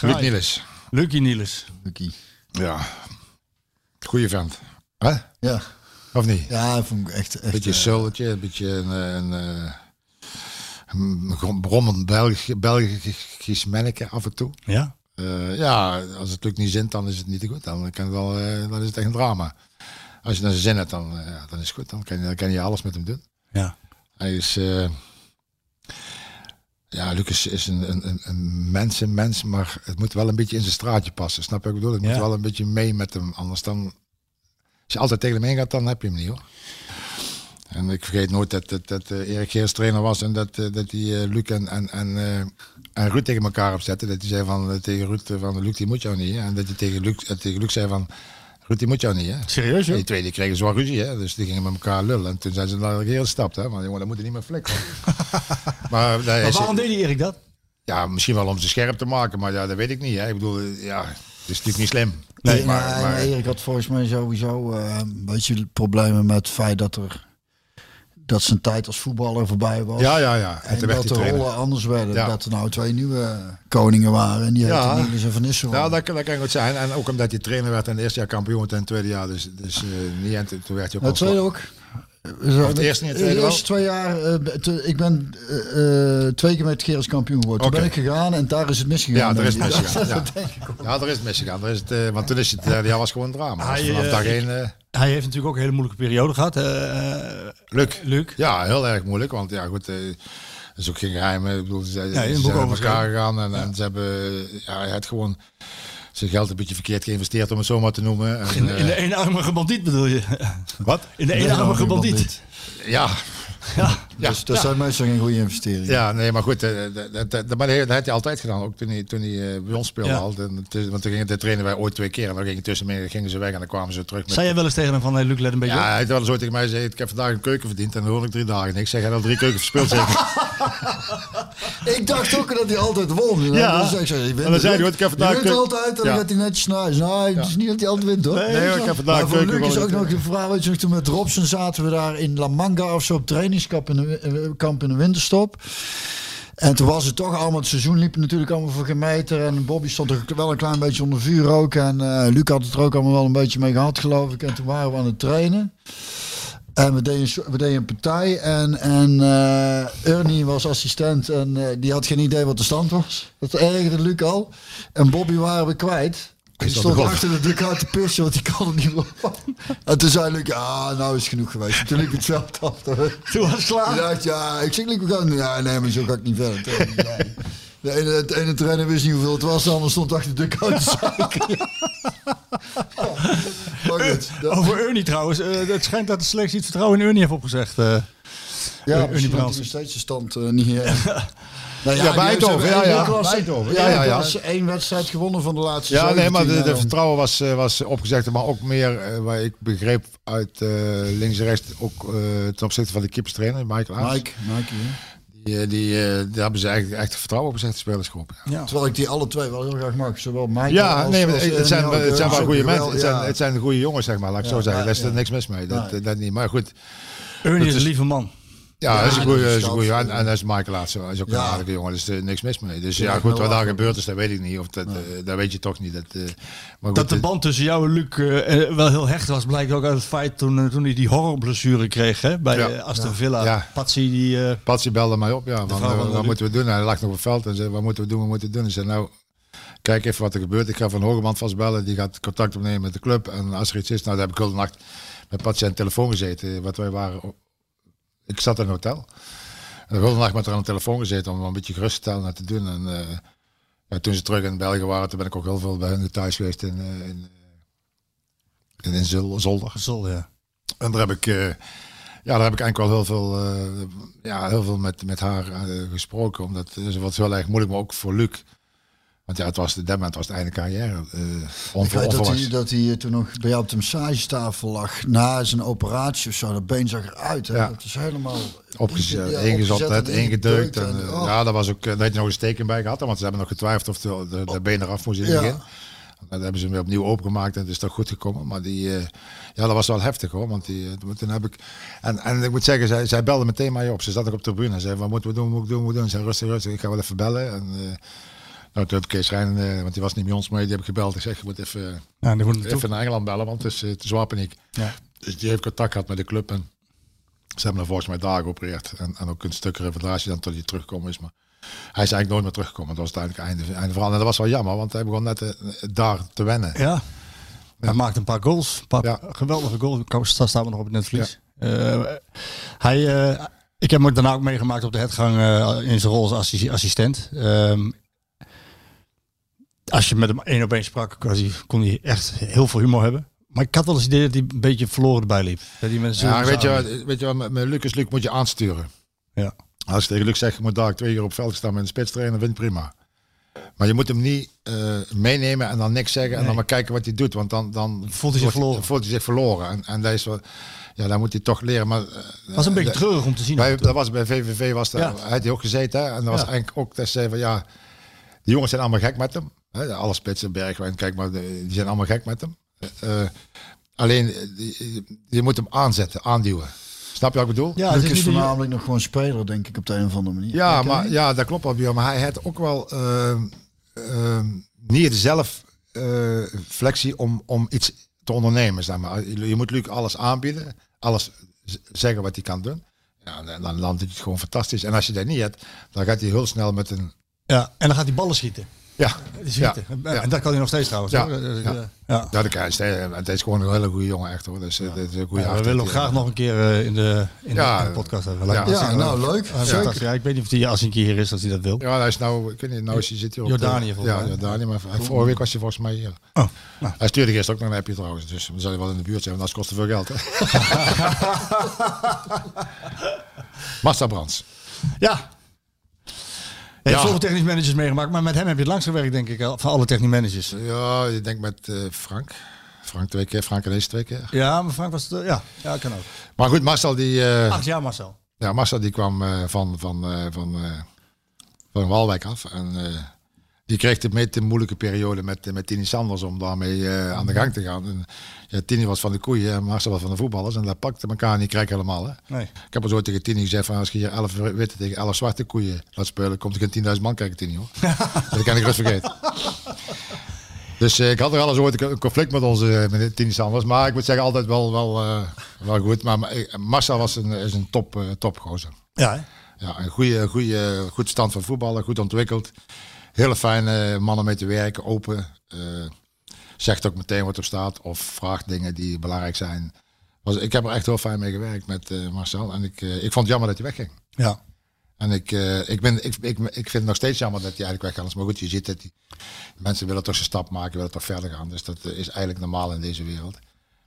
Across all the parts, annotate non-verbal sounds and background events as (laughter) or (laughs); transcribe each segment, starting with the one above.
Luc Niels. Lucky Niels. Lucky. Ja. Goeie vent. Hè? Ja. Of niet? Ja, vond ik echt... echt beetje eh, zulletje, een beetje een, eh, een, eh, een, een brommend Belgisch, Belgisch manneke af en toe. Ja. Eh, ja, als het lukt niet zint, dan is het niet te goed. Dan, kan het wel, eh, dan is het echt een drama. Als je naar zijn zin hebt, dan, ja, dan is het goed. Dan kan, je, dan kan je alles met hem doen. Ja. Hij is... ja, Lucas is een, een, een, een mens, een mens, maar het moet wel een beetje in zijn straatje passen. Snap je wat ik bedoel? Het moet wel een beetje mee met hem. Anders dan... Als je altijd tegen hem heen gaat, dan heb je hem niet hoor. En ik vergeet nooit dat, dat, dat eh, Erik Geers trainer was en dat, eh, dat hij eh, Luc en, en, en, en Ruud tegen elkaar opzette. Dat hij zei van, tegen Ruud van Luc, die moet jou niet. En dat hij tegen Luc, tegen Luc zei van, Ruud, die moet jou niet. Hè? Serieus, joh? Die twee die kregen zwaar ruzie, hè? dus die gingen met elkaar lullen. En toen zijn ze naar de heel gestapt, hè? maar jongen, dat moet je niet meer flikken. (laughs) maar, nee, Maar ze- waarom deed die Erik dat? ja, misschien wel om ze scherp te maken, maar ja, dat weet ik niet. Hè? Ik bedoel, ja, het is natuurlijk niet slim. Nee, maar, maar, maar- Erik had volgens mij sowieso eh, een beetje problemen met het feit dat er dat zijn tijd als voetballer voorbij was. ja, ja, ja. En, dat de trainer. rollen anders werden. Ja. Dat er nou twee nieuwe koningen waren. En die Ja. heten Niels en Van Nistelrooy. Nou, dat, kan- dat kan goed zijn. En ook omdat hij trainer werd en het eerste jaar kampioen en het tweede jaar dus, dus eh, niet. En toen- werd hij ook Het al tweede ook. Zo, het eerste het tweede de wel? eerste twee jaar, eh, te- ik ben eh, eh, twee keer met Gerrits kampioen geworden. Toen Oké. ben ik gegaan en daar is het misgegaan. Ja, daar is het (laughs) misgegaan. Ja, ja daar is het misgegaan. Daar is het, want toen is het derde jaar was gewoon een drama. Dus Hij, vanaf eh, dag ik- één... eh, Hij heeft natuurlijk ook een hele moeilijke periode gehad. eh, eh, Luc. Luc. Ja, heel erg moeilijk. Want ja, goed, eh, dat is ook geen geheim. Ik bedoel, ze, zijn- Ja, in het ze zijn met over elkaar gegaan en, en ze hebben... Ja, had gewoon zijn geld een beetje verkeerd geïnvesteerd, om het zo maar te noemen. En, In, eh, in de eenarmige bandiet bedoel je? wat? In de eenarmige bandiet. Ja, Ja. ja. Dus dat zijn meestal geen goede investeringen. Ja, nee, maar goed, eh, dat, dat, dat, maar dat had hij altijd gedaan. Ook toen hij, toen hij eh, bij ons speelde Ja. al. Tussen- Want toen gingen de trainen wij ooit twee keer. En dan gingen tussenmee gingen ze weg en dan kwamen ze terug. Met, Zei jij wel eens tegen hem van, hey, Luc, let een beetje ja, op? hij had wel eens ooit tegen mij gezegd, ik heb vandaag een keuken verdiend. En dan hoor ik drie dagen niks. Ik zeg, hij had al drie keukens verspeeld zeker. (laughs) Ik dacht ook dat hij altijd won. Ja. Dan zei ik zo, je wint, En dan zei hij, je ik heb je vandaag wint keuk- altijd en dan Ja. gaat hij netjes naar huis. Nou, het is niet dat hij altijd wint hoor. Nee, ik heb vandaag maar voor keuken Luc is ook nog een verhaal. Weet je nog, toen met Robson zaten we daar in La Manga of zo op eh, kamp in de winterstop. En toen was het toch allemaal, het seizoen liep natuurlijk allemaal voor geen meter. En Bobby stond er wel een klein beetje onder vuur ook. En eh Luc had het er ook allemaal wel een beetje mee gehad, geloof ik. En toen waren we aan het trainen. En we deden, we deden een partij. En, en eh, Ernie was assistent. En die had geen idee wat de stand was. Dat ergerde Luc al. En Bobby waren we kwijt. Zat stond achter de uit te pissen, want die kon er niet meer op. En toen zei Luc, ja, nou is het genoeg geweest. En toen liep het veld af. Toen was het klaar. dacht ja, ik zeg we gaan... Ja, nee, maar zo ga ik niet verder. De ene, het ene trainer wist niet hoeveel het was, de ander stond achter de uit te zeiken. (laughs) Maar goed, dat- Over Ernie trouwens. eh, het schijnt dat de selectie het vertrouwen in Ernie heeft opgezegd. eh. Ja, Ernie Brandsen. hij nog steeds de stand eh, niet. (laughs) nou Ja, ja, één ja. Ja, ja, ja, ja, ja. één wedstrijd gewonnen van de laatste Ja, nee, maar de, 17, de vertrouwen was, eh, was opgezegd. Maar ook meer, eh, waar ik begreep uit eh, links en rechts, ook eh, ten opzichte van de keeperstrainer, Michael Aans. Mike, Mike, ja. Die, die, eh, daar hebben ze eigenlijk echt vertrouwen opgezegd, de spelersgroep. Ja. Ja. Terwijl ik die alle twee wel heel graag mag. Zowel Mike Ja, als, nee, maar als het zijn, het zijn wel goede mensen. Het zijn, het zijn de goede jongens, zeg maar. Laat ik Ja, zo zeggen. ja, Daar is er niks mis mee. Dat, Nee. dat niet. Maar goed, Ernie is is- een lieve man. Ja, dat is een goede. En, en dat is Michael Laatste. Dat is ook een aardige jongen. Dus er is niks mis mee. Dus Ja, goed, wat daar gebeurd is, dat weet ik niet. Of dat, eh, dat weet je toch niet. Dat, eh, maar goed, Dat de band tussen jou en Luc eh, eh, wel heel hecht was, blijkt ook uit het feit toen, eh, toen hij die horrorblessure kreeg hè, bij eh, Aston Villa. Ja. Patsy die... eh, Patsy belde mij op, ja. Van, eh, wat moeten we doen? Hij lag nog op het veld en zei, wat moeten we doen? Wat moeten we doen? Ik zei, nou, kijk even wat er gebeurt. Ik ga Van Hogeband vastbellen. Die gaat contact opnemen met de club. En als er iets is, nou, daar heb ik heel de nacht met Patsy aan de telefoon gezeten. Wat wij waren... Ik zat in een hotel. En de hele nacht met haar aan de telefoon gezeten om een beetje gerust te stellen en te doen. En eh, ja, toen ze terug in België waren, toen ben ik ook heel veel bij hun thuis geweest in, eh, in, in, in Zul- Zolder. Zol, ja. En daar heb ik, eh, ja, daar heb ik eigenlijk wel heel veel, ja, heel veel met, met haar gesproken. Omdat het was heel erg moeilijk, maar ook voor Luc. Want ja, het was de moment was het einde carrière. eh Ik weet dat hij, dat hij toen nog bij jou op de massagetafel lag na zijn operatie of zo. Dat been zag eruit. Hè? Ja. Dat is helemaal Opgezet, ja, het en eh, oh. Ja, daar was ook, eh, daar had je nog een steek bij gehad. Want ze hebben nog getwijfeld of de, de, de been eraf moest in het Ja. begin. Dat hebben ze weer opnieuw opengemaakt en het is toch goed gekomen. Maar die, ja, dat was wel heftig hoor. Want die, eh, toen heb ik. En, en ik moet zeggen, zij, zij belde meteen mij op. Ze zat ook op de tribune en zei: Wat moeten we doen? Wat moeten we doen? Wat moeten we doen? Ze zei: Rustig, rustig. Ik ga wel even bellen. En, Nou, ik Kees Rijn, eh, want die was niet bij ons mee, die heb ik gebeld. Ik zeg, je moet even, Ja, moet even naar Engeland bellen, want het is te zwaar paniek. Ja. Dus die heeft contact gehad met de club en ze hebben hem volgens mij daar geopereerd. En, en ook een stuk revalidatie dan tot hij teruggekomen is. Maar hij is eigenlijk nooit meer teruggekomen. Dat was uiteindelijk het einde, einde verhaal. En dat was wel jammer, want hij begon net eh, daar te wennen. Ja. Hij maakt een paar goals. Een paar Ja. geweldige goals. Daar staan we nog op het netvlies. Eh, hij, ik heb hem daarna ook meegemaakt op de headgang in zijn rol als assi- assistent. Ehm, als je met hem één op één sprak, kon hij, kon hij echt heel veel humor hebben. Maar ik had wel eens het idee dat hij een beetje verloren erbij liep. Dat hij met Ja, weet je, weet je wat, met, met Lucas Luc moet je aansturen. Ja. Als je tegen Luc zegt, je moet daar twee uur op veld staan met een spits trainen, vind ik prima. Maar je moet hem niet eh, meenemen en dan niks zeggen en Nee. dan maar kijken wat hij doet. Want dan, dan Voelt hij zich wordt- verloren. Voelt hij zich verloren. En, en dat is wel, ja, dan moet hij toch leren. Maar, eh, Het was een beetje eh, treurig om te zien. bij, dat was bij VVV, was Ja. had hij ook gezeten. Hè? En dat was eigenlijk ook, dat ze zeiden van ja, die jongens zijn allemaal gek met hem. Alle spitsen, Bergwijn, kijk maar, die zijn allemaal gek met hem. Eh, eh, alleen, eh, die- je moet hem aanzetten, aanduwen. Snap je wat ik bedoel? Ja, het is voornamelijk nog gewoon speler, denk ik, op de een of andere manier. Ja, maar, ja, dat klopt wel, Björn. Maar hij had ook wel ehm, ehm, niet de zelfflexie om, om iets te ondernemen. Zeg maar. je, je moet Luc alles aanbieden, alles zeggen wat hij kan doen. Ja, dan, hij het gewoon fantastisch. En als je dat niet hebt, dan gaat hij heel snel met een... Ja, en dan gaat hij ballen schieten. Ja. Ja, ja. En dat kan hij nog steeds trouwens. Ja, hoor. Ja. eh, ja. ja dat kan hij. Het is gewoon een hele goede jongen, echt hoor. Dus, eh, dit is een goede Ja, we willen hem graag nog een keer eh, in, de, in, de, Ja, podcast hebben. ja. Ja, hartstikke nou leuk. Ja, Zeker. Ja, ik weet niet of hij als hij een keer hier is, dat hij dat wil. Ja, hij is nou, ik weet niet, nou is hij zit hij op Jordanië volgens Ja, mij. Jordanië. Maar vorige week was hij volgens mij hier. Oh, nou. Hij stuurde gisteren ook nog een appje trouwens. Dus dan zal hij wel in de buurt zijn, want dat kost veel geld. (laughs) Massa Brands. Ja. Je hebt zoveel technisch managers meegemaakt, maar met hem heb je het langs gewerkt, denk ik, al, van alle technisch managers. Ja, ik denk met eh, Frank. Frank twee keer, Frank en deze twee keer. Ja, maar Frank was het, eh, ja, ja, kan ook. Maar goed, Marcel die, eh, Ach ja, Marcel. ja, Marcel die kwam eh, van, van, eh, van, eh, van Walwijk af. En eh, die kreeg de met de moeilijke periode met, eh, met Tini Sanders om daarmee eh, aan de gang te gaan. En, ja, Tini was van de koeien en Marcel was van de voetballers. En dat pakte elkaar niet krijg helemaal. Hè. Nee. Ik heb al zo tegen Tini gezegd van als je hier 11 witte tegen 11 zwarte koeien laat spelen, komt er geen 10.000 man kijken, Tini hoor. (laughs) dat kan ik rust vergeten. Dus eh, ik had er al eens ooit een conflict met onze meneer Tini Sanders. Maar ik moet zeggen, altijd wel, wel, wel goed. Maar Marcel was een, is een top, eh topgozer. Ja, hè? Ja, een goede, goede, goed stand van voetballen, goed ontwikkeld. Hele fijne mannen mee te werken, open. eh, zegt ook meteen wat er staat of vraagt dingen die belangrijk zijn. Was, ik heb er echt heel fijn mee gewerkt met eh, Marcel. En ik, eh, ik vond het jammer dat hij wegging. Ja. En ik, ik, ben, ik, ik, ik vind het nog steeds jammer dat hij eigenlijk weggaat. Maar goed, je ziet dat die mensen willen toch zijn stap maken, willen toch verder gaan. Dus dat is eigenlijk normaal in deze wereld.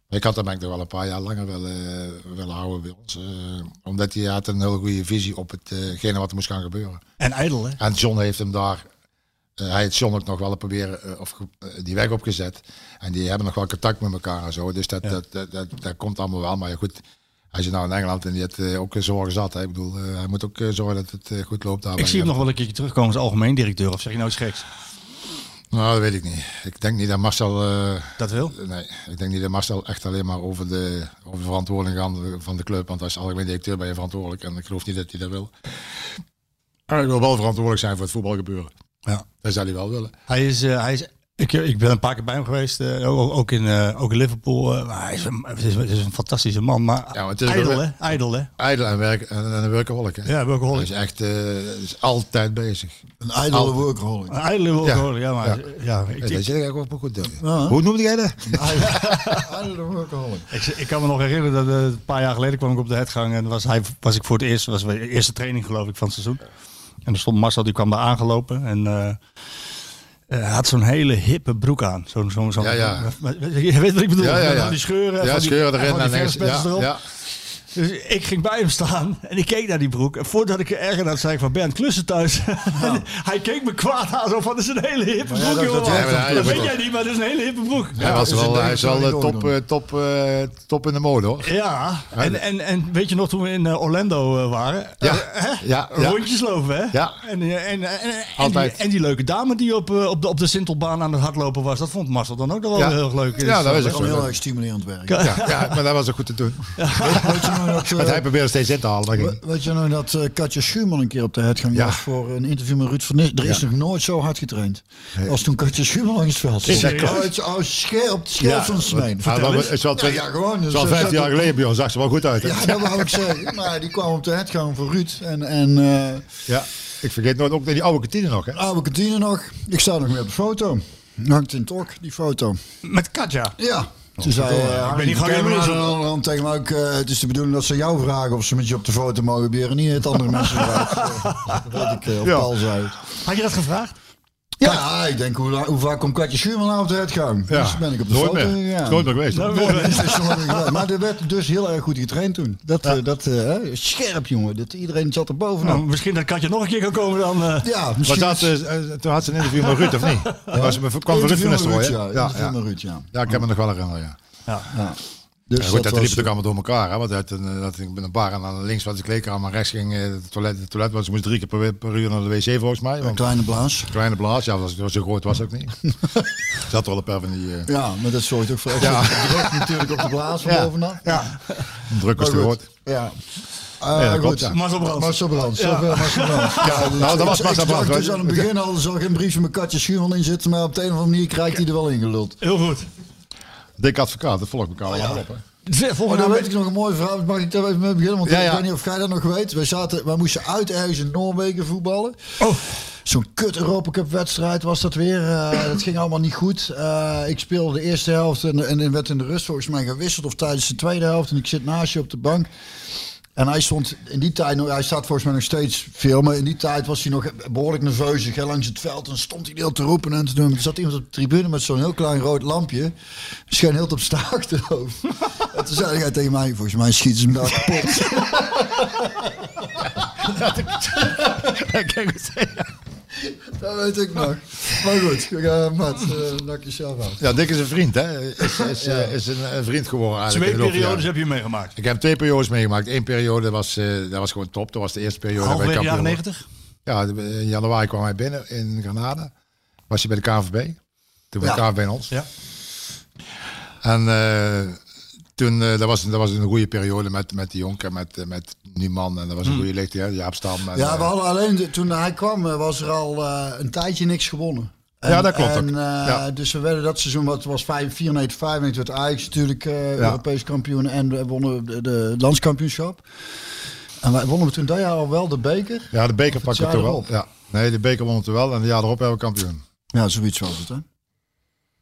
Maar ik had hem eigenlijk nog wel een paar jaar langer willen, willen houden bij ons. omdat hij had een hele goede visie op hetgene wat er moest gaan gebeuren. En ijdel, hè? En John heeft hem daar, hij heeft John ook nog wel proberen, eh, of eh, die weg opgezet. En die hebben nog wel contact met elkaar en zo. Dus dat, dat, dat, dat, dat komt allemaal wel. Maar ja, goed, hij zit nou in Engeland en die heeft eh, ook zorgen zat. Hè. Ik bedoel, eh, hij moet ook eh, zorgen dat het eh, goed loopt daar. Ik zie hem nog wel een keertje terugkomen als algemeen directeur. Of zeg je nou iets geks? Nou, dat weet ik niet. Ik denk niet dat Marcel... eh, Dat wil? Nee, ik denk niet dat Marcel echt alleen maar over de, over de verantwoording gaat van de club. Want als algemeen directeur ben je verantwoordelijk. En ik geloof niet dat hij dat wil. Hij wil wel verantwoordelijk zijn voor het voetbalgebeuren. Ja. Dat zou hij wel willen. Hij is, eh, hij is ik, ik ben een paar keer bij hem geweest, eh, ook, ook in, eh, ook in Liverpool. eh, maar hij is een, het is, het is een fantastische man, maar Ja, maar het is ijdel, wel- hè? Ijdel, hè? Ijdel en, werk, en, en een workaholic. Hè? Ja, Hij workaholic. is echt eh, is altijd bezig. Een ijdele workaholic. Een ijdele workaholic, ja. maar Ja. ja. ik, Ja, dat ik, zit ik eigenlijk ook goed. doen. Ja. Hoe noemde jij dat? (laughs) Ijdele workaholic. ik, ik kan me nog herinneren dat eh, een paar jaar geleden kwam ik op de headgang en was, hij, was ik voor het eerst, was de eerste training geloof ik van het seizoen. En er stond Marcel, die kwam daar aangelopen en hij had zo'n hele hippe broek aan. Zo'n, zo'n, zo'n, Ja, ja. (laughs) Je weet wat ik bedoel? Ja, ja, ja. die scheuren. en Ja, van die- scheuren en erin. die en verfspetsels ja, erop. Dus ik ging bij hem staan en ik keek naar die broek. En voordat ik er erger had, zei ik van Bernd, klussen thuis. (laughs) Hij keek me kwaad aan, zo van, dat is een hele hippe broek, dat- jongen. dat- man. ja, dat dat- weet jij niet, maar dat is een hele hippe broek. Hij was is wel, hij is wel eh, top, eh, top, eh, top in de mode hoor. Ja, en, en, en weet je nog toen we in Orlando waren? Ja, hè? ja, ja. Rondjes lopen, hè? Ja. En, en, en, en, die, en die leuke dame die op, op, de, op de Sintelbaan aan het hardlopen was, dat vond Marcel dan ook nog wel Ja. heel erg leuk. Ja, dat is Dus, ook heel erg stimulerend werk. Ja, ja, maar dat was ook goed te doen. (laughs) Dat... Want eh, hij probeerde steeds in te halen. Weet je nog dat eh, Katja Schuurman een keer op de headgang Ja. was voor een interview met Ruud van Nis? Er is Ja. nog nooit zo hard getraind als toen Katja Schuurman langs het veld stond. Oh, het is- scherp, scherp van zijn. Ja, Vertel dat eens. is wel, Ja, twee- ja, gewoon. het is wel zo 15 zat jaar geleden, Bjorn. Zag ze wel goed uit. hè? Ja, dat wou ik zeggen. (laughs) Maar die kwam op de headgang voor Ruud. En, en eh, Ja. Ik vergeet nooit ook die oude kantine nog. Hè? oude kantine nog. Ik sta nog meer op de foto. Hangt in het ok, die foto. Met Katja. Ja. Toen zei uh, Ik ben niet gewoon aan de hand tegen me ook, eh, het is de bedoeling dat ze jou vragen of ze met je op de foto mogen beren. Niet het andere mensen vragen. dat weet ik eh, op Ja. Zei. Had je dat gevraagd? Ja, ik denk, hoe, hoe vaak komt Katje Schuurman nou op de uitgang? Ja. Dus ben ik op de Nooit foto meer. gegaan. Nooit meer geweest. Nou, dat (laughs) nooit meer geweest. Maar er werd dus heel erg goed getraind toen. Dat, eh, dat eh, hè, scherp jongen. Dat, iedereen zat er bovenop. Nou, misschien dat Katja nog een keer kan komen dan. eh. ja, Maar misschien. dat, eh, eh, toen had ze een interview met Ruud, of niet? Was ze, kwam van Ruud Interview van Nistelrooy, ja. Ja, ja. Ruud, ja. ja, ik heb me nog wel herinneren, ja. Ja. Ja. Dus Ja, goed, dat, was, liep natuurlijk allemaal door elkaar. Hè? Want uit een, eh, dat ik met een bar en aan links was de kleedkamer, maar rechts ging eh, het toilet. Het toilet was, ze moest drie keer per, per uur naar de wc volgens mij. Een Want kleine blaas. kleine blaas, ja, was, zo groot was het ook niet. (laughs) Zat er wel een paar van die eh, Ja, maar dat zorgt ook voor Ja. druk natuurlijk op de blaas van Ja. bovenaf. ja. druk was te Maar groot. goed, Ja. Ja, dat Uh, klopt, ja. Marcel Brands. Marcel Brands. Zoveel Marcel Brands. Ja, nou, dat was Marcel Brands. Dus aan het begin al zag een briefje met Katje Schuurman in zitten, maar op de een of andere manier krijgt hij er wel ingeluld. Heel goed. Dik advocaat, dat volgt elkaar wel op. Hè? Zeg, Oh, weet ik nog een mooie verhaal. Mag ik daar even mee beginnen? Want Ja, ik ja. weet niet of jij dat nog weet. Wij, zaten, wij moesten uit ergens in Noorwegen voetballen. Oh, Zo'n kut Europa Cup wedstrijd was dat weer. Eh, (clears throat) dat ging allemaal niet goed. Eh, ik speelde de eerste helft en, en en werd in de rust volgens mij gewisseld. Of tijdens de tweede helft. En ik zit naast je op de bank. En hij stond in die tijd, nog- hij staat volgens mij nog steeds veel, maar in die tijd was hij nog behoorlijk nerveus. Ging langs het veld en stond hij heel te roepen en te doen. Er zat iemand op de tribune met zo'n heel klein rood lampje. Scheen heel op zijn achterhoofd. (laughs) en toen zei hij tegen mij, volgens mij schiet ze hem daar kapot. (laughs) (laughs) (laughs) Dat weet ik nog. Maar goed, uh, Mats, uh, nak jezelf uit. Ja, Dick is een vriend, hè? Is, (laughs) is, eh, is een, een vriend geworden eigenlijk. twee de periodes heb je meegemaakt. Ik heb twee periodes meegemaakt. Eén periode was, eh, dat was gewoon top. Dat was de eerste periode. wij Halfweg jaren 90? Ja, de- in januari kwam hij binnen in Granada. Was hij bij de KNVB. Toen bij Ja. de KNVB in ons. Ja. En eh, toen, dat, was, dat was een goede periode met, met die jonker, met, eh, met Numan. En dat was een goede licht, hè? Jaap Stam. En, Ja, eh, we hadden alleen, de- toen hij kwam, eh, was er al eh, een tijdje niks gewonnen. Ja, dat klopt En, ook. eh, Ja. Dus we werden dat seizoen, wat was 5, 94, 95, werd Ajax natuurlijk eh, Europees kampioen en we wonnen de, de landskampioenschap. En wij wonnen we toen dat jaar al wel de beker. ja, de beker pakken we toch wel. Ja. Nee, de beker won het wel. En de jaar erop hebben we kampioen. Ja, zoiets was het hè.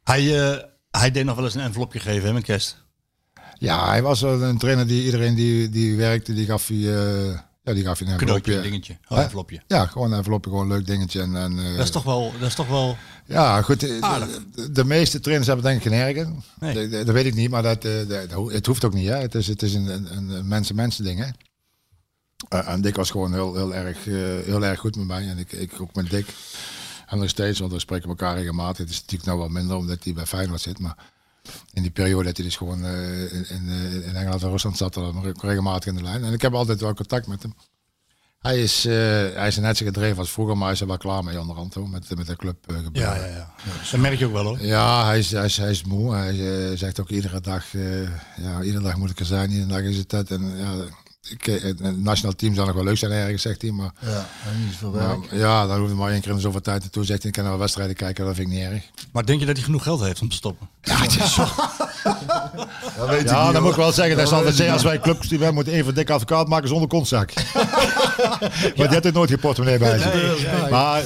Hij, eh, hij deed nog wel eens een envelopje geven hè, met kerst. Ja, hij was wel een trainer die iedereen die, die werkte, die gaf hij, eh, ja, die gaf hij een Cadeautje, envelopje. een dingetje. Hè? envelopje. Ja, gewoon een envelopje, gewoon een leuk dingetje. En, en, eh, Dat is toch wel... Dat is toch wel Ja, goed. eh. De, de meeste trainers hebben denk ik geen ergen. Nee. Dat, weet ik niet, maar dat, eh, het hoeft ook niet. Hè. Het is, het is een, een, een mensen-mensen ding. Hè. En Dick was gewoon heel, heel, erg, eh, heel erg goed met mij. En ik, ik ook met Dick. En nog steeds, want we spreken elkaar regelmatig. Het is natuurlijk nou wat minder, omdat hij bij Feyenoord zit. Maar in die periode dat hij dus gewoon eh, in, in, eh, in Engeland en Rusland zat, dan regelmatig in de lijn. En ik heb altijd wel contact met hem. Hij is, eh, hij is net zo gedreven als vroeger, maar hij is er wel klaar mee onderhand hoor, met, met de club gebeuren. Ja, ja, ja. Dat merk je ook wel hoor. Ja, hij is, hij is, hij is moe. Hij zegt ook iedere dag, ja, iedere dag moet ik er zijn, iedere dag is het dat. En ja, ik, eh, het nationaal team zou nog wel leuk zijn ergens, zegt hij. Maar Ja, niet veel maar, werk. ja, dan hoef je maar één keer in de zoveel tijd naartoe. Zegt hij, ik kan naar wedstrijden kijken, dat vind ik niet erg. Maar denk je dat hij genoeg geld heeft om te stoppen? Ja, het is zo. (laughs) Dat weet ik Ja, dan moet ik wel zeggen, dat is Dat altijd zeggen, als wij clubkostuum hebben, moeten even dik advocaat maken zonder kontzak. (laughs) Maar die had het nooit portemonnee bij zich. nee. Maar eh,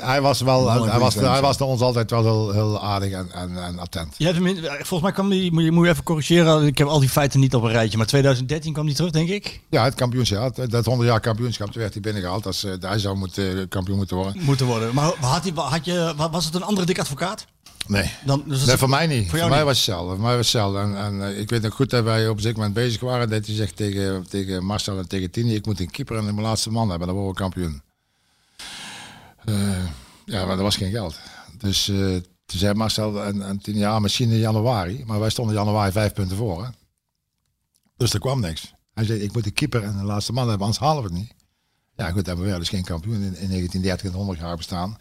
hij was wel, hij was, hij was naar ons altijd wel heel, heel aardig en, en, en attent. Je hebt hem in- volgens mij kwam die, moet je, moet je even corrigeren, ik heb al die feiten niet op een rijtje, maar 2013 kwam die terug, denk ik. Ja, het kampioenschap, dat 100 jaar kampioenschap, toen werd hij binnengehaald. Als, eh, hij zou moeten, eh, kampioen moeten worden. Moeten worden. Maar had hij, had je, was het een andere dik advocaat? Nee. Dan, dus dat Nee, voor mij niet. Voor, jou mij niet? was het hetzelfde. Voor mij was het. En, en eh, ik weet nog goed dat wij op een zeker moment bezig waren. Dat hij zegt tegen, tegen Marcel en tegen Tini: Ik moet een keeper en een laatste man hebben. Dan worden we kampioen. Eh, ja, maar er was geen geld. Dus eh, toen zei Marcel en, en Tini: Ja, misschien in januari. Maar wij stonden in januari vijf punten voor. Hè? Dus er kwam niks. Hij zei: Ik moet een keeper en een laatste man hebben, anders halen we het niet. Ja, goed, hebben we wel dus geen kampioen in, in 1930 en 100 jaar bestaan.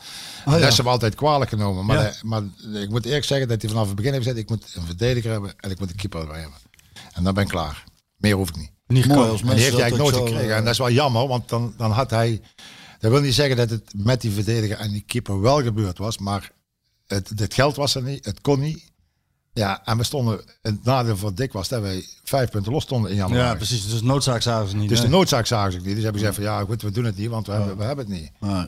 Oh, ja. Dat is hem altijd kwalijk genomen. Maar, Ja. hij- maar ik moet eerlijk zeggen dat hij vanaf het begin heeft gezegd: ik moet een verdediger hebben en ik moet een keeper erbij hebben. En dan ben ik klaar. Meer hoef ik niet. Niet Mooi gekomen. als En die heeft hij eigenlijk nooit zo, gekregen. En dat is wel jammer, want dan, dan had hij... Dat wil niet zeggen dat het met die verdediger en die keeper wel gebeurd was, maar het, het geld was er niet, het kon niet. Ja, en we stonden, het nadeel voor Dick was dat wij vijf punten los stonden in januari. Ja, precies. Dus noodzaak zagen ze niet. Dus de noodzaak zagen ze niet. Dus hebben ze gezegd van ja, goed, we doen het niet, want we, hebben, we hebben het niet. nee.